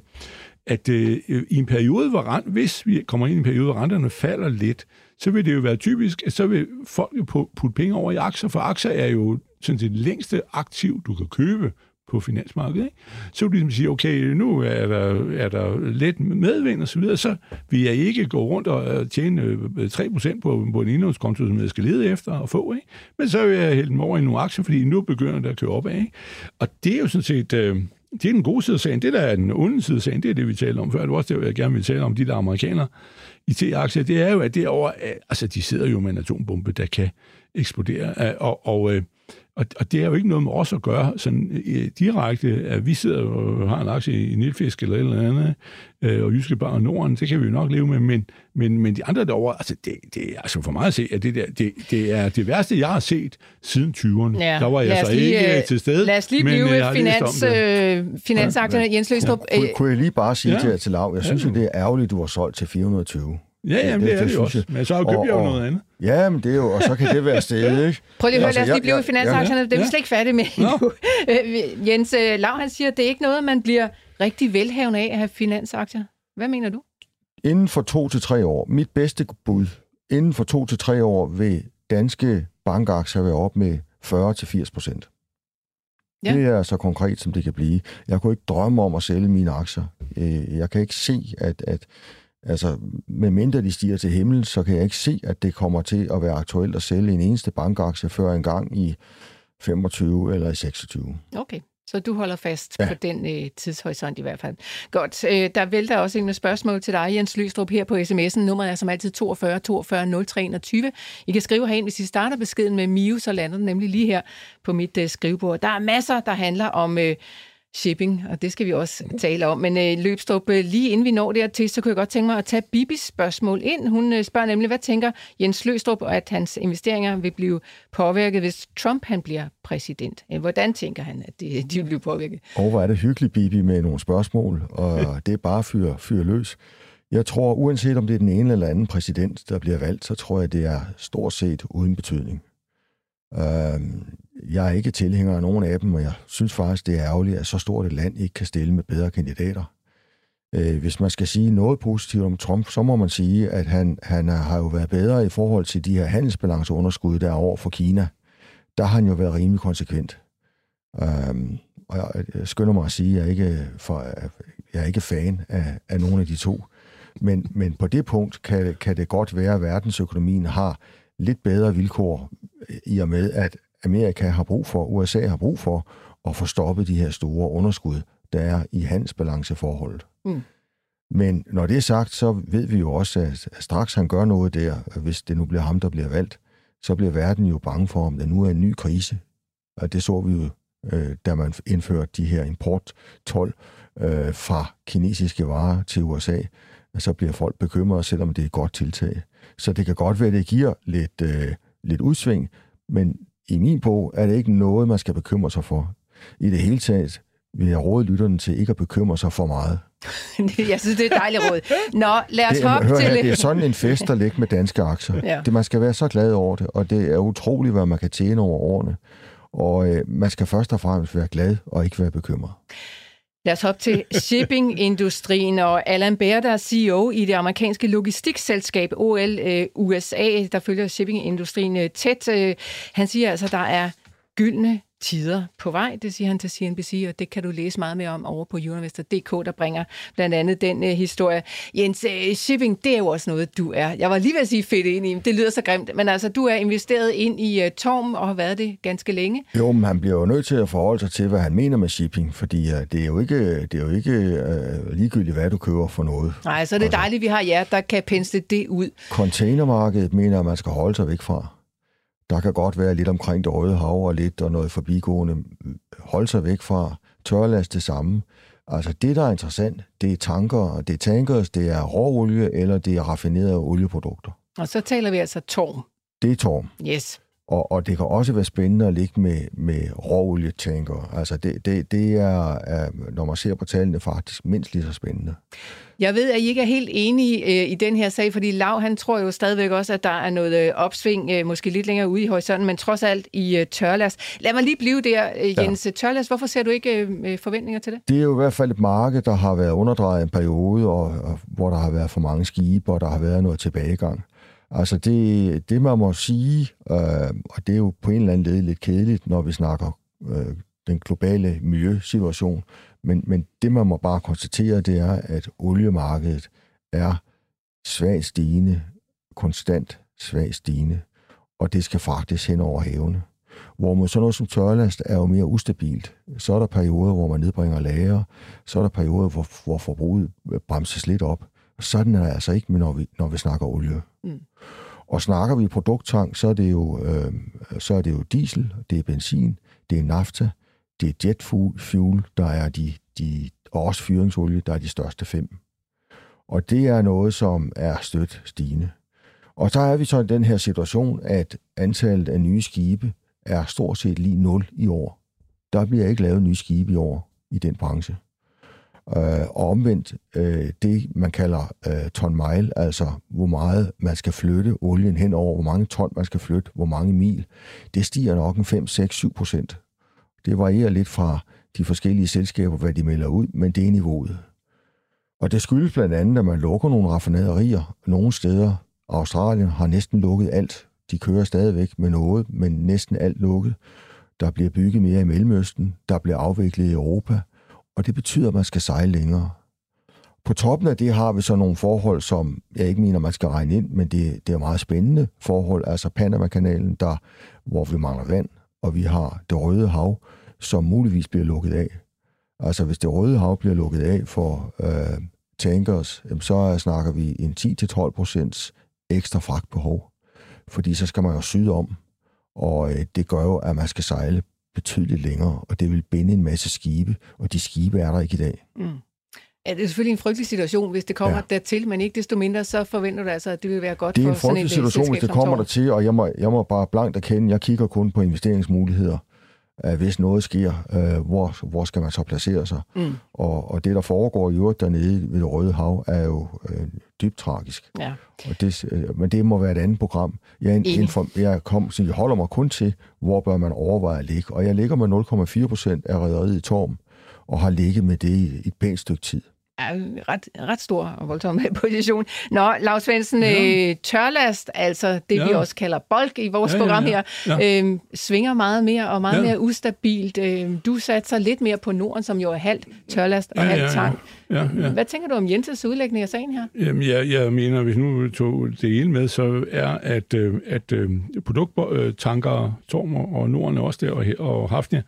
at øh, i en periode, hvor rent, hvis vi kommer ind i en periode, hvor renterne falder lidt, så vil det jo være typisk, at så vil folk jo putte penge over i aktier, for aktier er jo sådan det længste aktiv, du kan købe på finansmarkedet. Ikke? Så vil de ligesom sige, okay, nu er der, er der let medvind og så videre, så vil jeg ikke gå rundt og øh, tjene øh, 3% på, på en indlånskonto, som jeg skal lede efter og få. Ikke? Men så vil jeg hælde dem over i nogle aktier, fordi nu begynder det at køre opad. Ikke? Og det er jo sådan set... Øh, det er den gode side af sagen. Det, der er den onde side af sagen, det er det, vi taler om før. Det var også det, jeg gerne vil tale om, de der amerikanere i T-aktier. Det er jo, at derovre, øh, altså de sidder jo med en atombombe, der kan eksplodere. Og, og, og, og det er jo ikke noget med os at gøre sådan øh, direkte, at vi sidder og har en aktie i Nilfisk eller et eller andet, øh, og Jyske Bar og Norden, det kan vi jo nok leve med, men, men, men de andre derovre, altså det, det er altså for mig at se, at det, der, det, det er det værste, jeg har set siden 20'erne. Ja. Der var jeg så lige, ikke øh, øh, til stede. Lad os lige men, blive øh, læst finans, øh, finansaktierne. Jens Løstrup, Kunne, øh, kunne jeg lige bare sige Ja. ja. til jer til lav, jeg synes Ja. jo, det er ærgerligt, du har solgt til 420. Ja, jamen, det, det er det jo også. jeg. Men så har jeg jo noget andet. Ja, men det er jo, og så kan det være stedet, ikke? Prøv lige at høre, Altså, lad os lige jeg- blive i finansaktierne. Det er vi slet ikke færdige med endnu. Øh, Jens øh, Lav, han siger, at det er ikke noget, man bliver rigtig velhavende af at have finansaktier. Hvad mener du? Inden for to til tre år, mit bedste bud, inden for to til tre år vil danske bankaktier være op med 40-80 procent. Ja. Det er så konkret, som det kan blive. Jeg kunne ikke drømme om at sælge mine aktier. Øh, Jeg kan ikke se, at, at altså, medmindre de stiger til himlen, så kan jeg ikke se, at det kommer til at være aktuelt at sælge en eneste bankaktie før en gang i 25 eller i 26. Okay, så du holder fast Ja. på den øh, tidshorisont i hvert fald. Godt, øh, der vælter også en spørgsmål til dig, Jens Løstrup, her på sms'en. Nummeret er som altid 42 42 03 21. I kan skrive herind, hvis I starter beskeden med Mio, så lander den nemlig lige her på mit øh, skrivebord. Der er masser, der handler om... Øh, shipping, og det skal vi også tale om. Men øh, Løbstrup, øh, lige inden vi når dertil, så kunne jeg godt tænke mig at tage Bibis spørgsmål ind. Hun øh, spørger nemlig, hvad tænker Jens Løstrup, at hans investeringer vil blive påvirket, hvis Trump han bliver præsident? Øh, hvordan tænker han, at de, de vil blive påvirket? Og hvor er det hyggeligt, Bibi, med nogle spørgsmål, og det er bare fyr, fyr løs. Jeg tror, uanset om det er den ene eller anden præsident, der bliver valgt, så tror jeg, det er stort set uden betydning. Øh, Jeg er ikke tilhænger af nogen af dem, og jeg synes faktisk, det er ærgerligt, at så stort et land ikke kan stille med bedre kandidater. Øh, Hvis man skal sige noget positivt om Trump, så må man sige, at han, han har jo været bedre i forhold til de her handelsbalanceunderskud, der er over for Kina. Der har han jo været rimelig konsekvent. Øhm, og jeg, jeg skynder mig at sige, at jeg ikke, for, jeg er ikke fan af, af nogen af de to. Men, men på det punkt kan, kan det godt være, at verdensøkonomien har lidt bedre vilkår i og med, at Amerika har brug for, USA har brug for at få stoppet de her store underskud, der er i handelsbalanceforholdet. Mm. Men når det er sagt, så ved vi jo også, at straks han gør noget der, hvis det nu bliver ham, der bliver valgt, så bliver verden jo bange for, om der nu er en ny krise. Og det så vi jo, øh, da man indførte de her importtol øh, fra kinesiske varer til USA. Så bliver folk bekymrede, selvom det er et godt tiltag. Så det kan godt være, at det giver lidt, øh, lidt udsving, men i min bog er det ikke noget, man skal bekymre sig for. I det hele taget vil jeg råde lytterne til ikke at bekymre sig for meget. jeg synes, det er et dejligt råd. Nå, lad os Det, hoppe hør til... her, det er sådan en fest at lægge med danske aktier. Ja. Det, man skal være så glad over det, og det er utroligt, hvad man kan tjene over årene. Og øh, man skal først og fremmest være glad og ikke være bekymret. Lad os hoppe til shippingindustrien, og Alan Baer, der er CEO i det amerikanske logistikselskab OL øh, USA, der følger shippingindustrien øh, tæt. Øh, han siger altså, der er gyldne tider på vej, det siger han til CNBC, og det kan du læse meget mere om over på Universter.dk, der bringer blandt andet den øh, historie. Jens, øh, shipping, det er jo også noget, du er. Jeg var lige ved at sige fedt ind i, det lyder så grimt, men altså, du er investeret ind i øh, Torm og har været det ganske længe. Jo, men han bliver jo nødt til at forholde sig til, hvad han mener med shipping, fordi øh, det er jo ikke, det er jo ikke øh, ligegyldigt, hvad du køber for noget. Nej, så er det dejligt, vi har jer, der kan pensle det ud. Containermarkedet mener, at man skal holde sig væk fra. Der kan godt være lidt omkring det røde hav og lidt og noget forbigående. Holde sig væk fra tørlast det samme. Altså det, der er interessant, det er tanker, det er tankers, det er råolie eller det er raffinerede olieprodukter. Og så taler vi altså Torm. Det er torm. Yes. Og, og det kan også være spændende at ligge med, med råolietanker. Altså det, det, det er, når man ser på tallene, faktisk mindst lige så spændende. Jeg ved, at I ikke er helt enige øh, i den her sag, fordi Lav, han tror jo stadigvæk også, at der er noget øh, opsving, øh, måske lidt længere ude i horisonten, men trods alt i øh, Tørlas. Lad mig lige blive der, øh, Jens. Ja. Tørlas, hvorfor ser du ikke øh, øh, forventninger til det? Det er jo i hvert fald et marked, der har været underdrejet en periode, og, og hvor der har været for mange skibe, og der har været noget tilbagegang. Altså det, det man må sige, øh, og det er jo på en eller anden led lidt kedeligt, når vi snakker øh, den globale miljøsituation, men, men det man må bare konstatere, det er, at oliemarkedet er svagt stigende, konstant svagt stigende, og det skal faktisk hen over havene. Hvor sådan noget som tørlast er jo mere ustabilt. Så er der perioder, hvor man nedbringer lager, så er der perioder, hvor, hvor forbruget bremses lidt op. Sådan er det altså ikke, når vi, når vi snakker olie. Mm. Og snakker vi produkttank, så er det jo, øh, så er det jo diesel, det er benzin, det er nafta, det er jet fuel, der er de, de, og også fyringsolie, der er de største fem. Og det er noget, som er stødt stigende. Og så er vi så i den her situation, at antallet af nye skibe er stort set lige 0 i år. Der bliver ikke lavet nye skibe i år i den branche. Øh, og omvendt, øh, det man kalder øh, ton mile, altså hvor meget man skal flytte olien hen over, hvor mange ton man skal flytte, hvor mange mil, det stiger nok en 5, 6, 7 procent. Det varierer lidt fra de forskellige selskaber, hvad de melder ud, men det er niveauet. Og det skyldes blandt andet, at man lukker nogle raffinaderier. Nogle steder, Australien har næsten lukket alt. De kører stadigvæk med noget, men næsten alt lukket. Der bliver bygget mere i Mellemøsten. Der bliver afviklet i Europa. Og det betyder, at man skal sejle længere. På toppen af det har vi så nogle forhold, som jeg ikke mener, man skal regne ind, men det, det er meget spændende forhold. Altså Panama-kanalen, der, hvor vi mangler vand, og vi har det røde hav, som muligvis bliver lukket af. Altså hvis det røde hav bliver lukket af for øh, tankers, så snakker vi en 10-12 procents ekstra fragtbehov. Fordi så skal man jo syde om, og øh, det gør jo, at man skal sejle betydeligt længere, og det vil binde en masse skibe, og de skibe er der ikke i dag. Mm. Ja, det er selvfølgelig en frygtelig situation, hvis det kommer ja. dertil, men ikke desto mindre, så forventer du altså, at det vil være godt for sådan en Det er en frygtelig situation, hvis det kommer der til, og jeg må, jeg må bare blankt erkende, jeg kigger kun på investeringsmuligheder at hvis noget sker, øh, hvor, hvor skal man så placere sig? Mm. Og, og det, der foregår i øvrigt dernede ved det Røde Hav, er jo øh, dybt tragisk. Ja. Og det, øh, men det må være et andet program. Jeg, inform, jeg, kom, så jeg holder mig kun til, hvor bør man overveje at ligge. Og jeg ligger med 0,4 procent af rædderiet i Torm, og har ligget med det i et pænt stykke tid er ret, ret stor og voldsom position. Nå, Lars Svendsen, ja. øh, tørlast, altså det ja. vi også kalder bulk i vores ja, program ja, ja. her, øh, svinger meget mere og meget ja. mere ustabilt. Øh, du satser lidt mere på Norden, som jo er halvt tørlast og ja, halvt tank. Ja, ja. Ja, Hvad tænker du om Jenses udlægning af sagen her? Jamen, jeg, jeg mener, hvis nu tog det ene med, så er, at, øh, at øh, produkttanker, Tormer og Norden også der, og, og Hafnia,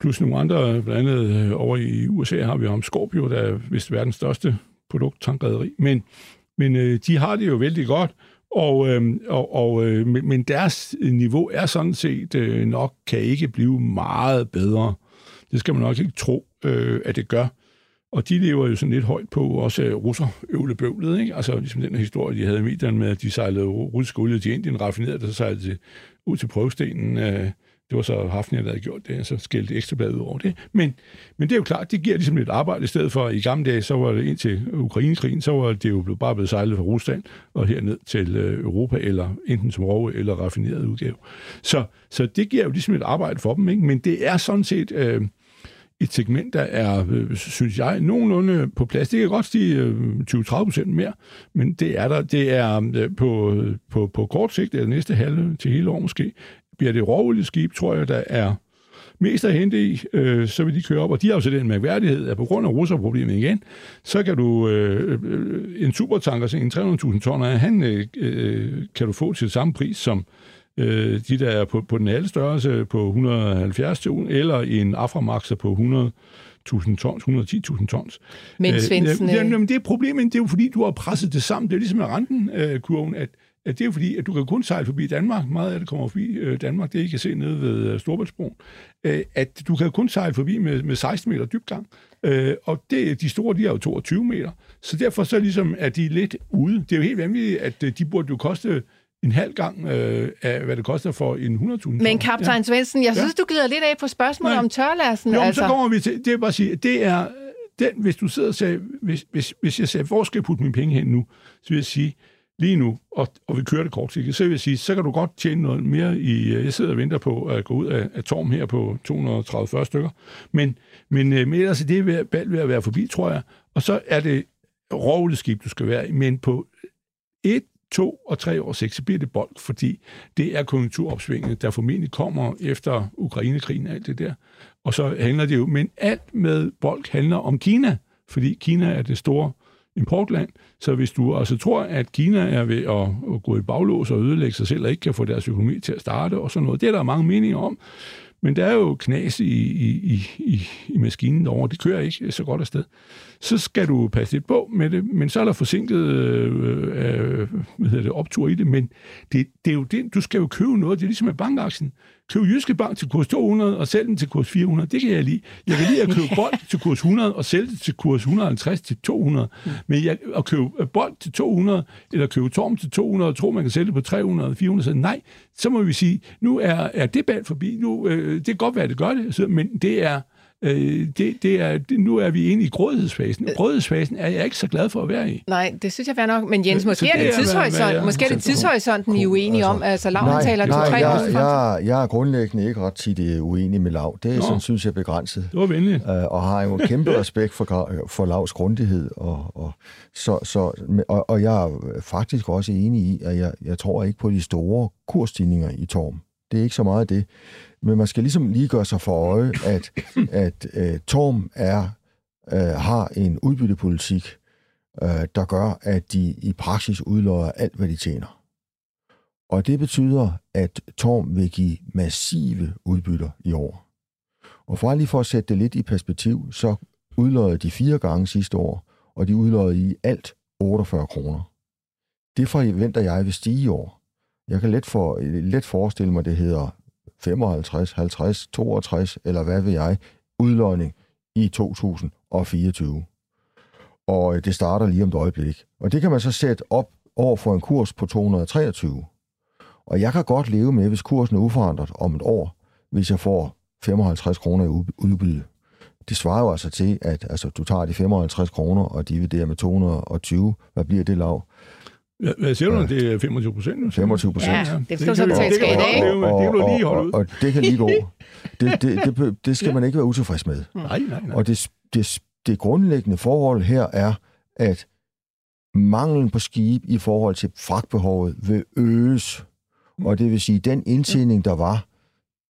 plus nogle andre, blandt andet øh, over i USA har vi om Scorpio, der er vist verdens største produkttankrederi. Men, men øh, de har det jo vældig godt, og, øh, og, og, øh, men deres niveau er sådan set øh, nok kan ikke blive meget bedre. Det skal man nok ikke tro, at det gør. Og de lever jo sådan lidt højt på også russer øvlebøvlet, ikke? Altså ligesom den historie, de havde i medierne med, at de sejlede russisk olie til Indien, raffinerede det, så sejlede de ud til prøvestenen, øh, det var så Hafnia, der havde gjort det, så skældte ekstrabladet ud over det. Men, men det er jo klart, det giver ligesom lidt arbejde i stedet for, i gamle dage, så var det ind til Ukrainekrigen, så var det jo bare blevet sejlet fra Rusland og herned til øh, Europa, eller enten som rove eller raffineret udgave. Så, så det giver jo ligesom et arbejde for dem, ikke? men det er sådan set... Øh, et segment, der er, øh, synes jeg, nogenlunde på plads. Det kan godt stige øh, 20-30 procent mere, men det er der. Det er øh, på, øh, på, på kort sigt, eller næste halve til hele år måske, bliver det råolieskib, tror jeg, der er mest at hente i, øh, så vil de køre op, og de har jo så den mærkværdighed, at på grund af russerproblemet igen, så kan du øh, øh en supertanker, så en 300.000 tonner, han øh, øh, kan du få til samme pris som øh, de, der er på, på den halve størrelse på 170 ton, eller en Aframaxer på 100 1.000 tons, 110.000 tons. Men Svendsen... Øh, ja, jamen, det er problemet, det er jo fordi, du har presset det sammen. Det er ligesom med rentenkurven, at at det er jo fordi, at du kan kun sejle forbi Danmark. Meget af det kommer forbi øh, Danmark, det I kan se nede ved øh, Storbritannien. Øh, at du kan kun sejle forbi med, med 16 meter dybgang. Og det, de store, de er jo 22 meter. Så derfor så ligesom er de lidt ude. Det er jo helt vanvittigt, at de burde jo koste en halv gang øh, af, hvad det koster for en 100.000 Men kaptajn ja. Svendsen, jeg synes, ja. du gider lidt af på spørgsmålet Nej. om tørlassen. Jo, altså. så kommer vi til, det er bare at sige, det er, den, hvis du sidder og siger, hvis, hvis, hvis jeg siger, hvor skal jeg putte mine penge hen nu, så vil jeg sige, lige nu, og, og vi kører det kortsigtet, så vil jeg sige, så kan du godt tjene noget mere i... Øh, jeg sidder og venter på at gå ud af, af Torm her på 230 stykker, men, men, øh, men ellers er det ved, ved at være forbi, tror jeg. Og så er det skib, du skal være i, men på et, to og tre år seks, så bliver det bold, fordi det er konjunkturopsvinget, der formentlig kommer efter Ukrainekrigen og alt det der. Og så handler det jo, men alt med bold handler om Kina, fordi Kina er det store importland. Så hvis du altså tror, at Kina er ved at, at gå i baglås og ødelægge sig selv, og ikke kan få deres økonomi til at starte og sådan noget, det er der mange meninger om. Men der er jo knas i, i, i, i maskinen derovre. Det kører ikke så godt afsted så skal du passe lidt på med det, men så er der forsinket øh, øh, hvad hedder det, optur i det, men det, det er jo det, du skal jo købe noget, det er ligesom med bankaktien. Køb Jyske Bank til kurs 200 og sælge den til kurs 400, det kan jeg lide. Jeg kan lide at købe bold til kurs 100 og sælge det til kurs 150 til 200, men jeg, at købe bold til 200 eller købe torm til 200 og tro, man kan sælge det på 300 eller 400, så nej, så må vi sige, nu er, er det bald forbi, nu, øh, det kan godt være, at det gør det, men det er, Øh, det, det er, det, nu er vi inde i grådighedsfasen. Grådighedsfasen er jeg ikke så glad for at være i. Nej, det synes jeg er nok. Men Jens, måske er det, tidshorisont, måske er det tidshorisonten, I er uenige altså, om. Altså, Lav, han taler to-tre år. Jeg, jeg, jeg er grundlæggende ikke ret tit øh, uenig med Lav. Det er, sådan, synes jeg, begrænset. Det var venligt. Uh, og har jo kæmpe respekt for, for Lavs grundighed. Og, og, så, så, og, og jeg er faktisk også enig i, at jeg, jeg tror ikke på de store kursstigninger i Torm. Det er ikke så meget det. Men man skal ligesom lige gøre sig for øje, at, at øh, Torm er, øh, har en udbyttepolitik, øh, der gør, at de i praksis udløjer alt, hvad de tjener. Og det betyder, at Torm vil give massive udbytter i år. Og for lige for at sætte det lidt i perspektiv, så udløjede de fire gange sidste år, og de udløjede i alt 48 kroner. Det forventer jeg vil stige i år. Jeg kan let, for, let forestille mig, det hedder 55, 50, 62, eller hvad ved jeg, udlodning i 2024. Og øh, det starter lige om et øjeblik. Og det kan man så sætte op over for en kurs på 223. Og jeg kan godt leve med, hvis kursen er uforandret om et år, hvis jeg får 55 kroner i udbytte. Det svarer jo altså til, at altså, du tager de 55 kroner og dividerer med 220. Hvad bliver det lav? Hvad siger du, ja. det er 25 procent? 25 procent. Ja, det skal du så betale skat af. Det, det kan du lige holde ud. Og, og det kan lige gå. Det, det, det, det skal man ikke være utilfreds med. Nej, nej, nej. Og det, det, det grundlæggende forhold her er, at manglen på skib i forhold til fragtbehovet vil øges. Og det vil sige, at den indtjening, der var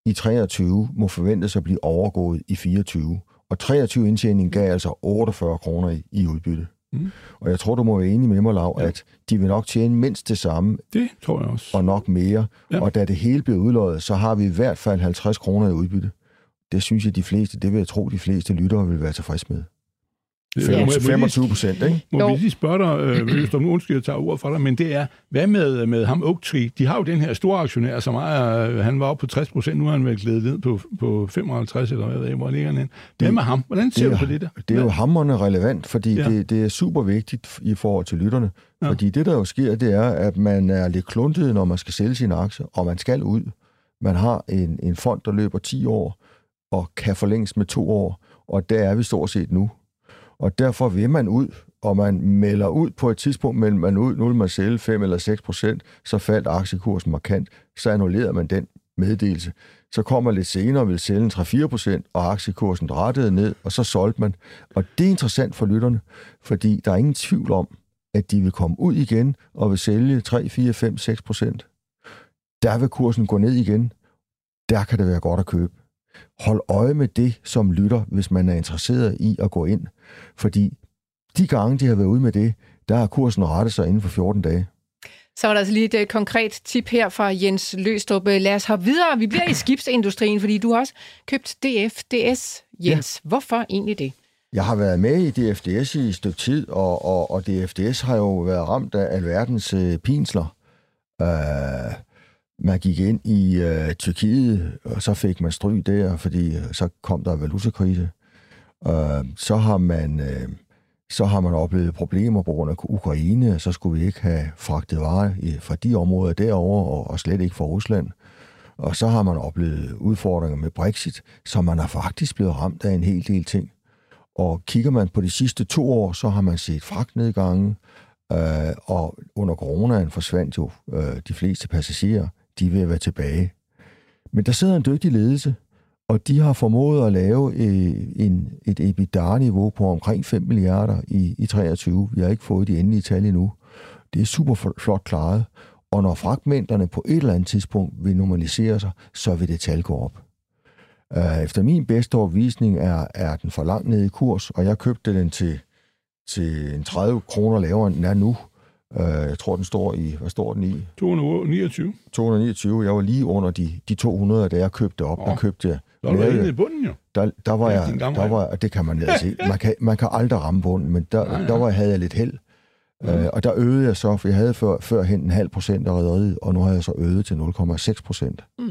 i 23, må forventes at blive overgået i 24. Og 23 indtjening gav altså 48 kroner i, i udbytte. Mm. Og jeg tror, du må være enig med mig, Lav, ja. at de vil nok tjene mindst det samme. Det tror jeg også. Og nok mere. Ja. Og da det hele bliver udløjet, så har vi i hvert fald 50 kroner i udbytte. Det synes jeg, de fleste, det vil jeg tro, de fleste lyttere vil være tilfreds med. 25 procent, ikke? Må vi lige spørge dig, øh, hvis du nu undskyld, jeg tager ordet for dig, men det er, hvad med, med ham Oaktree? De har jo den her store aktionær, som er, øh, han var oppe på 60 procent, nu er han vel glædet ned på, på 55, eller hvad ved jeg, hvor ligger han Hvad med ham? Hvordan ser det, du på det der? Det er jo hammerne relevant, fordi ja. det, det er super vigtigt i forhold til lytterne. Ja. Fordi det, der jo sker, det er, at man er lidt kluntet, når man skal sælge sine aktier, og man skal ud. Man har en, en fond, der løber 10 år, og kan forlænges med to år, og der er vi stort set nu. Og derfor vil man ud, og man melder ud på et tidspunkt, men man ud, nu vil man sælge 5 eller 6 procent, så faldt aktiekursen markant, så annullerede man den meddelelse. Så kommer lidt senere og vil sælge 3-4 procent, og aktiekursen rettede ned, og så solgte man. Og det er interessant for lytterne, fordi der er ingen tvivl om, at de vil komme ud igen og vil sælge 3, 4, 5, 6 procent. Der vil kursen gå ned igen. Der kan det være godt at købe. Hold øje med det som lytter, hvis man er interesseret i at gå ind. Fordi de gange, de har været ude med det, der har kursen rettet sig inden for 14 dage. Så var der altså lige et øh, konkret tip her fra Jens Løstrup. Lad os hoppe videre. Vi bliver i skibsindustrien, fordi du har også købt DFDS, Jens. Ja. Hvorfor egentlig det? Jeg har været med i DFDS i et stykke tid, og, og, og DFDS har jo været ramt af alverdens øh, pinsler. Uh, man gik ind i øh, Tyrkiet, og så fik man stryg der, fordi øh, så kom der valutakrise. Øh, så har man... Øh, så har man oplevet problemer på grund af Ukraine, så skulle vi ikke have fragtet varer fra de områder derover og, og slet ikke fra Rusland. Og så har man oplevet udfordringer med Brexit, så man er faktisk blevet ramt af en hel del ting. Og kigger man på de sidste to år, så har man set fragtnedgange, øh, og under coronaen forsvandt jo øh, de fleste passagerer de vil være tilbage. Men der sidder en dygtig ledelse, og de har formået at lave øh, en, et EBITDA-niveau på omkring 5 milliarder i, i 23. Vi har ikke fået de endelige tal endnu. Det er super flot klaret. Og når fragmenterne på et eller andet tidspunkt vil normalisere sig, så vil det tal gå op. Øh, efter min bedste overvisning er, er den for langt nede i kurs, og jeg købte den til, til en 30 kroner lavere, end den er nu. Uh, jeg tror, den står i, hvad står den i? 229. 229. Jeg var lige under de, de 200, da jeg købte op. Oh. Der købte jeg Der var nede i bunden jo. der, der var Ja, jeg, der var, og det kan man og se. Man kan, man kan aldrig ramme bunden, men der, Nej, nej. der var, havde jeg lidt held. Øh, og der øgede jeg så, for jeg havde før, førhen en halv procent af rederiet, og nu har jeg så øget til 0,6 procent. Mm.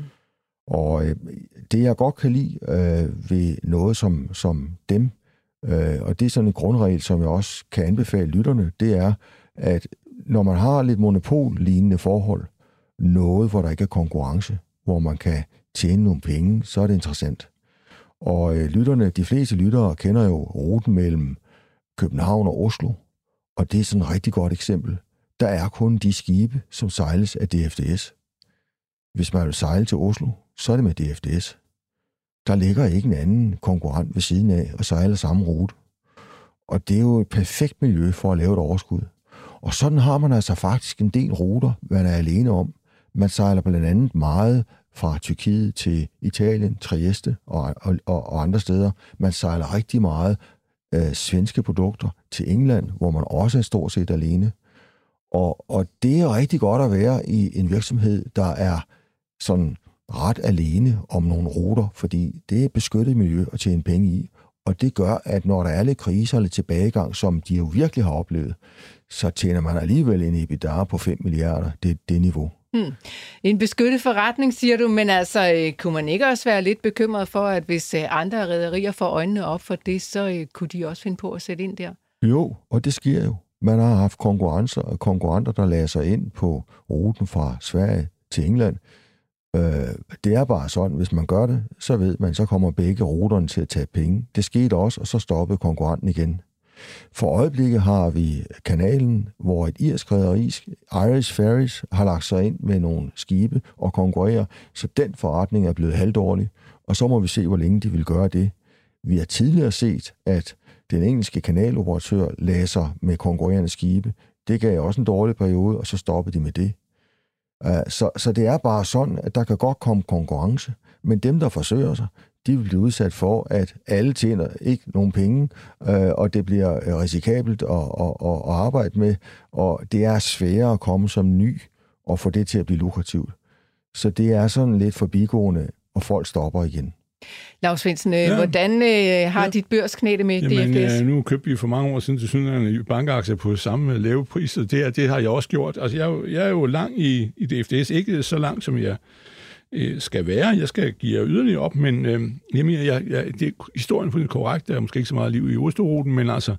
Og øh, det, jeg godt kan lide øh, ved noget som, som dem, øh, og det er sådan en grundregel, som jeg også kan anbefale lytterne, det er, at når man har lidt monopol-lignende forhold, noget, hvor der ikke er konkurrence, hvor man kan tjene nogle penge, så er det interessant. Og øh, lytterne, de fleste lyttere kender jo ruten mellem København og Oslo, og det er sådan et rigtig godt eksempel. Der er kun de skibe, som sejles af DFDS. Hvis man vil sejle til Oslo, så er det med DFDS. Der ligger ikke en anden konkurrent ved siden af og sejler samme rute. Og det er jo et perfekt miljø for at lave et overskud. Og sådan har man altså faktisk en del ruter, man er alene om. Man sejler blandt andet meget fra Tyrkiet til Italien, Trieste og, og, og, andre steder. Man sejler rigtig meget øh, svenske produkter til England, hvor man også er stort set alene. Og, og det er rigtig godt at være i en virksomhed, der er sådan ret alene om nogle ruter, fordi det er et beskyttet miljø at tjene penge i. Og det gør, at når der er lidt kriser eller tilbagegang, som de jo virkelig har oplevet, så tjener man alligevel en EBITDA på 5 milliarder. Det er det niveau. En beskyttet forretning, siger du, men altså, øh, kunne man ikke også være lidt bekymret for, at hvis øh, andre rædderier får øjnene op for det, så øh, kunne de også finde på at sætte ind der? Jo, og det sker jo. Man har haft konkurrencer og konkurrenter, der lader sig ind på ruten fra Sverige til England. Øh, det er bare sådan, hvis man gør det, så ved man, så kommer begge ruterne til at tage penge. Det skete også, og så stoppede konkurrenten igen. For øjeblikket har vi kanalen, hvor et irsk rederi, Irish Ferries, har lagt sig ind med nogle skibe og konkurrerer, så den forretning er blevet halvdårlig, og så må vi se, hvor længe de vil gøre det. Vi har tidligere set, at den engelske kanaloperatør læser med konkurrerende skibe. Det gav også en dårlig periode, og så stoppede de med det. Øh, så, så det er bare sådan, at der kan godt komme konkurrence, men dem, der forsøger sig, de vil blive udsat for, at alle tjener ikke nogen penge, øh, og det bliver øh, risikabelt at, at, at, at arbejde med, og det er sværere at komme som ny og få det til at blive lukrativt. Så det er sådan lidt forbigående, og folk stopper igen. Lars Svendsen, øh, Ja. hvordan øh, har Ja. dit børsknæde med Jamen, DFDS? øh, nu købte vi for mange år siden til synligheden bankaktier på samme lave pris, og det, er- det har jeg også gjort. Altså, jeg, er jo- jeg er jo lang i, i DFDS, ikke så langt, som jeg øh, skal være. Jeg skal give jer yderligere op, men øh, jeg jeg, jeg, det er historien for det korrekt. Der er måske ikke så meget liv i Osterruten, men altså,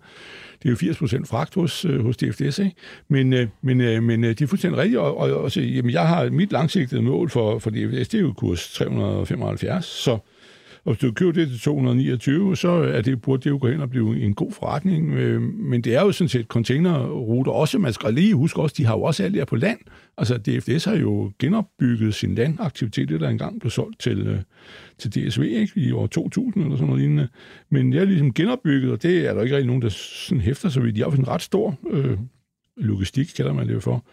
det er jo 80 procent fragt hos, øh, hos DFDS, ikke? Men, øh, men, øh, men øh, det er fuldstændig rigtigt, og, og, og så, jamen, jeg har mit langsigtede mål for, for DFDS, det er jo kurs 375, så og hvis du køber det til 229, så er det, burde det jo gå hen og blive en god forretning. Øh, men det er jo sådan set containerruter også. Man skal lige huske også, de har jo også alt der på land. Altså DFDS har jo genopbygget sin landaktivitet, det der engang blev solgt til, øh, til DSV ikke? i år 2000 eller sådan noget lignende. Men det er ligesom genopbygget, og det er der ikke rigtig nogen, der sådan hæfter sig ved. De har jo en ret stor øh, logistik, kalder man det jo for,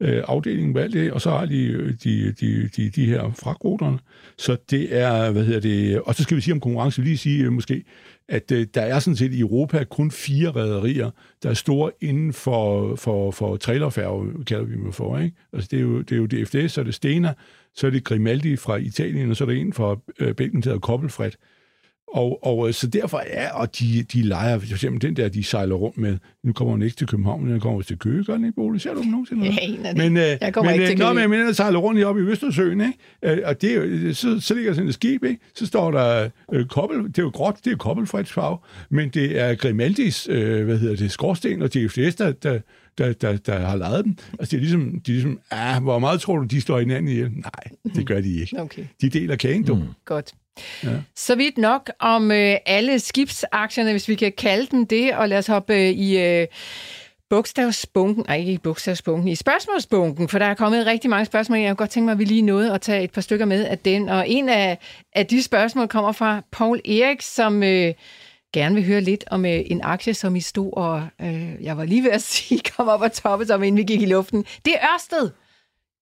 øh, afdelingen med alt det, og så har de de, de, de, de her fragtruterne. Så det er, hvad hedder det, og så skal vi sige om konkurrence, vi lige sige øh, måske, at øh, der er sådan set i Europa kun fire rædderier, der er store inden for, for, for trailerfærge, kalder vi dem for, ikke? Altså det er jo, det er jo DFDS, så er det Stena, så er det Grimaldi fra Italien, og så er der en fra øh, Belgien, der hedder Koppelfred. Og, og øh, så derfor er, og de, de leger, for eksempel den der, de sejler rundt med, nu kommer hun ikke til København, men den kommer til Køge, gør den ikke, Bolig? Ser du dem nogensinde? Jeg aner det. Men, øh, Jeg kommer men, ikke til øh, Køge. Nå, men, den sejler rundt oppe i Østersøen, ikke? Øh, og det så, så ligger sådan et skib, ikke? Så står der øh, kobbel, det er jo gråt, det er kobbelfreds farve, men det er Grimaldis, øh, hvad hedder det, skorsten og DFDS, der, der, der, der, der har lejet dem. Altså det er ligesom, de er ligesom ah, hvor meget tror du, de står hinanden ihjel? Nej, det gør de ikke. Okay, De deler kagen, du. Mm. godt. Ja. Så vidt nok om øh, alle skibsaktierne, hvis vi kan kalde dem det, og lad os hoppe øh, i øh, bogstavsbunken, nej ikke i bogstavsbunken, i spørgsmålsbunken, for der er kommet rigtig mange spørgsmål. Jeg kunne godt tænke mig, at vi lige nåede at tage et par stykker med af den, og en af, af de spørgsmål kommer fra Paul Erik, som øh, gerne vil høre lidt om øh, en aktie, som I stod og, øh, jeg var lige ved at sige, kom op og toppe, som inden vi gik i luften. Det er Ørsted.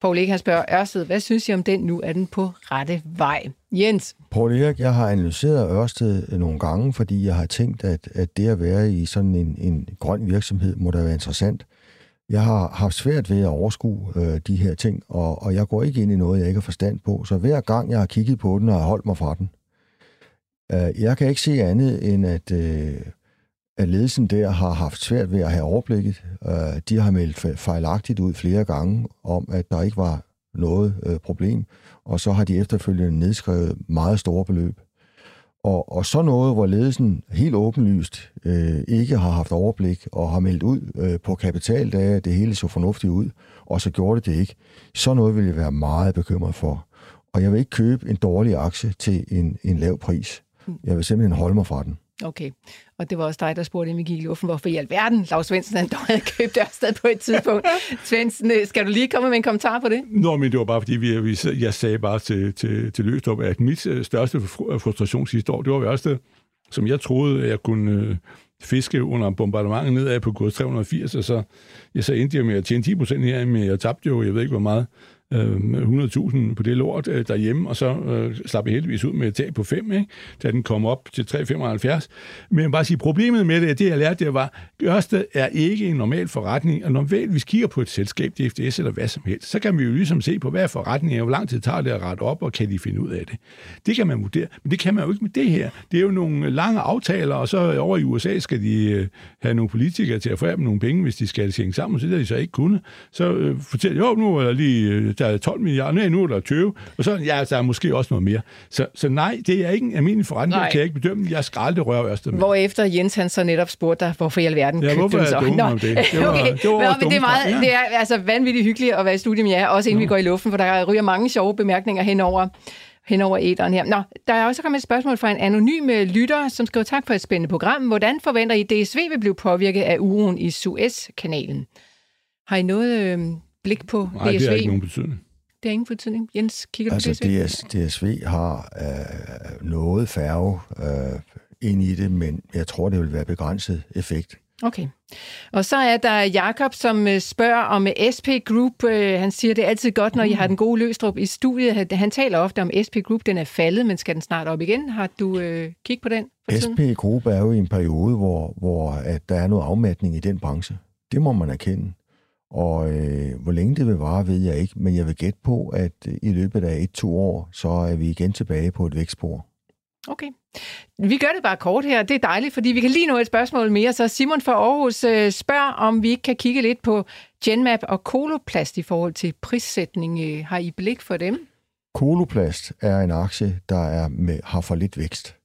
Poul Erik, han spørger Ørsted, hvad synes I om den nu? Er den på rette vej? Jens? Poul Erik, jeg har analyseret Ørsted øh, nogle gange, fordi jeg har tænkt, at, at det at være i sådan en, en grøn virksomhed må da være interessant. Jeg har haft svært ved at overskue øh, de her ting, og, og jeg går ikke ind i noget, jeg ikke har forstand på. Så hver gang jeg har kigget på den, har holdt mig fra den. Øh, jeg kan ikke se andet end, at, øh, ledelsen der har haft svært ved at have overblikket. Øh, de har meldt fejlagtigt ud flere gange om, at der ikke var noget øh, problem, og så har de efterfølgende nedskrevet meget store beløb. Og, og så noget, hvor ledelsen helt åbenlyst øh, ikke har haft overblik og har meldt ud øh, på kapitaldage, at det hele så fornuftigt ud, og så gjorde det det ikke, så noget vil jeg være meget bekymret for. Og jeg vil ikke købe en dårlig aktie til en, en lav pris. Jeg vil simpelthen holde mig fra den. Okay, og det var også dig, der spurgte Emil Luffen, hvorfor i alverden Lars Svendsen han dog havde købt Ørsted på et tidspunkt. Svendsen, øh, skal du lige komme med en kommentar på det? Nå, men det var bare fordi, vi, vi, jeg sagde bare til, til, til Løstrup, at mit øh, største frustration sidste år, det var Ørsted, som jeg troede, jeg kunne øh, fiske under bombardementet nedad på kurs 380, og så, jeg så endte jeg med at tjene 10 procent her, men jeg tabte jo, jeg ved ikke hvor meget øh, 100.000 på det lort øh, derhjemme, og så øh, slap jeg heldigvis ud med et tag på 5, ikke? da den kom op til 3,75. Men bare sige, problemet med det, det jeg lærte, det var, Ørsted er ikke en normal forretning, og normalt, hvis vi kigger på et selskab, DFDS eller hvad som helst, så kan vi jo ligesom se på, hvad er forretningen, og hvor lang tid tager det at rette op, og kan de finde ud af det. Det kan man vurdere, men det kan man jo ikke med det her. Det er jo nogle lange aftaler, og så over i USA skal de øh, have nogle politikere til at få dem nogle penge, hvis de skal hænge sammen, så det har de så ikke kunnet. Så øh, fortæller jo, nu er der lige øh, der er 12 milliarder, nej, nu er der 20, og så ja, der er måske også noget mere. Så, så nej, det er ikke en almindelig forretning, kan jeg ikke bedømme. Jeg skal aldrig røre Ørsted med. Hvorefter Jens han så netop spurgte dig, hvorfor i alverden ja, købte du så? Nå, det? Det var, okay. det var Nå, men det er, meget, ja. det er altså vanvittigt hyggeligt at være i studiet med jer, også inden Nå. vi går i luften, for der ryger mange sjove bemærkninger henover henover æderen her. Nå, der er også kommet et spørgsmål fra en anonym øh, lytter, som skriver tak for et spændende program. Hvordan forventer I, DSV vil blive påvirket af uroen i Suez-kanalen? Har I noget øh, blik på Nej, DSV? det har ikke nogen betydning. Det har ingen betydning. Jens, kigger altså, du på DSV? DS, DSV har øh, noget færge øh, ind i det, men jeg tror, det vil være begrænset effekt. Okay. Og så er der Jakob, som øh, spørger om øh, SP Group. Øh, han siger, det er altid godt, når I har den gode Løstrup i studiet. Han taler ofte om SP Group. Den er faldet, men skal den snart op igen? Har du øh, kigget på den? SP Group er jo i en periode, hvor, hvor at der er noget afmatning i den branche. Det må man erkende. Og øh, hvor længe det vil vare, ved jeg ikke, men jeg vil gætte på, at øh, i løbet af et-to år, så er vi igen tilbage på et vækstspor. Okay. Vi gør det bare kort her. Det er dejligt, fordi vi kan lige nå et spørgsmål mere. Så Simon fra Aarhus øh, spørger, om vi ikke kan kigge lidt på Genmap og Koloplast i forhold til prissætning. Øh, har I blik for dem? Koloplast er en aktie, der er med, har for lidt vækst.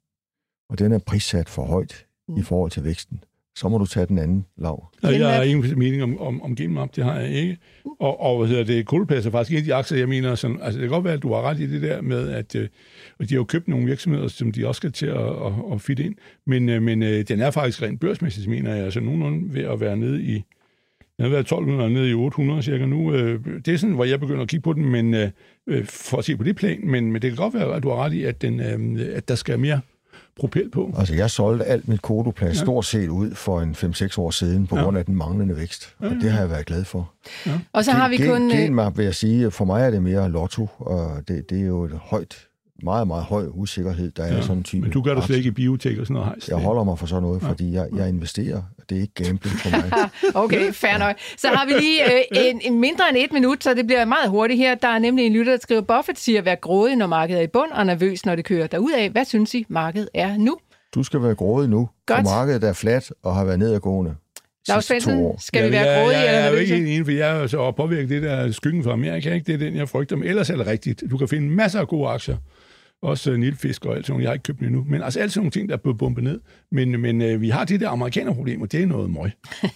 Og den er prissat for højt mm. i forhold til væksten så må du tage den anden lav. Ja, jeg har ingen mening om, om, om Genmap, det har jeg ikke. Og, og hvad hedder det, Koloplast er faktisk en af de aktier, jeg mener, sådan, altså det kan godt være, at du har ret i det der med, at øh, de har jo købt nogle virksomheder, som de også skal til at, at, at fitte ind, men, øh, men øh, den er faktisk rent børsmæssigt, mener jeg, altså nogenlunde ved at være nede i, den har været 1200 nede i 800 cirka nu. Det er sådan, hvor jeg begynder at kigge på den, men for at se på det plan, men, men det kan godt være, at du har ret i, at, den, at der skal mere propel på. Altså, jeg solgte alt mit kodoplast ja. stort set ud for en 5-6 år siden, på ja. grund af den manglende vækst. Ja, ja. Og det har jeg været glad for. Ja. Og så har vi kun... Genmap, vil jeg sige, for mig er det mere lotto, og det, det er jo et højt meget, meget høj usikkerhed, der ja, er sådan en type. Men du gør det slet ikke i biotek og sådan noget hejs. Jeg holder mig for sådan noget, ja. fordi jeg, jeg investerer. Det er ikke gambling for mig. okay, fair nok. Så har vi lige øh, en, en mindre end et minut, så det bliver meget hurtigt her. Der er nemlig en lytter, der skriver, Buffett siger at være grådig, når markedet er i bund, og nervøs, når det kører derudad. Hvad synes I, markedet er nu? Du skal være grådig nu, Godt. for markedet er fladt og har været nedadgående. Lars Svendsen, skal ja, vi være grådige eller Jeg er jo ikke helt enig, for jeg er så påvirket det der skyggen fra Amerika. Ikke? Det er den, jeg frygter. Men ellers er det rigtigt. Du kan finde masser af gode aktier også uh, nilfisk og alt sådan Jeg har ikke købt dem endnu. Men altså alt sådan nogle ting, der er blevet bumpet ned. Men, men uh, vi har de der amerikanerproblemer, det er noget møg.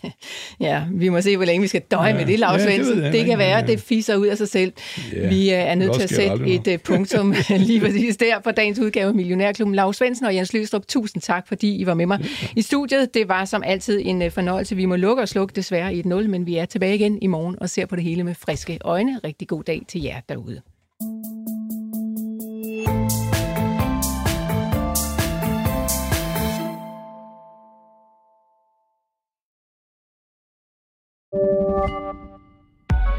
ja, vi må se, hvor længe vi skal døje ja, med det, Lars ja, det, det, det kan være, at det fiser ud af sig selv. Ja, vi uh, er nødt til at sætte et uh, punktum lige præcis der for dagens udgave af Millionærklubben. Lars Svendsen og Jens Løstrup, tusind tak, fordi I var med mig i studiet. Det var som altid en fornøjelse. Vi må lukke og slukke desværre i et nul, men vi er tilbage igen i morgen og ser på det hele med friske øjne. Rigtig god dag til jer derude.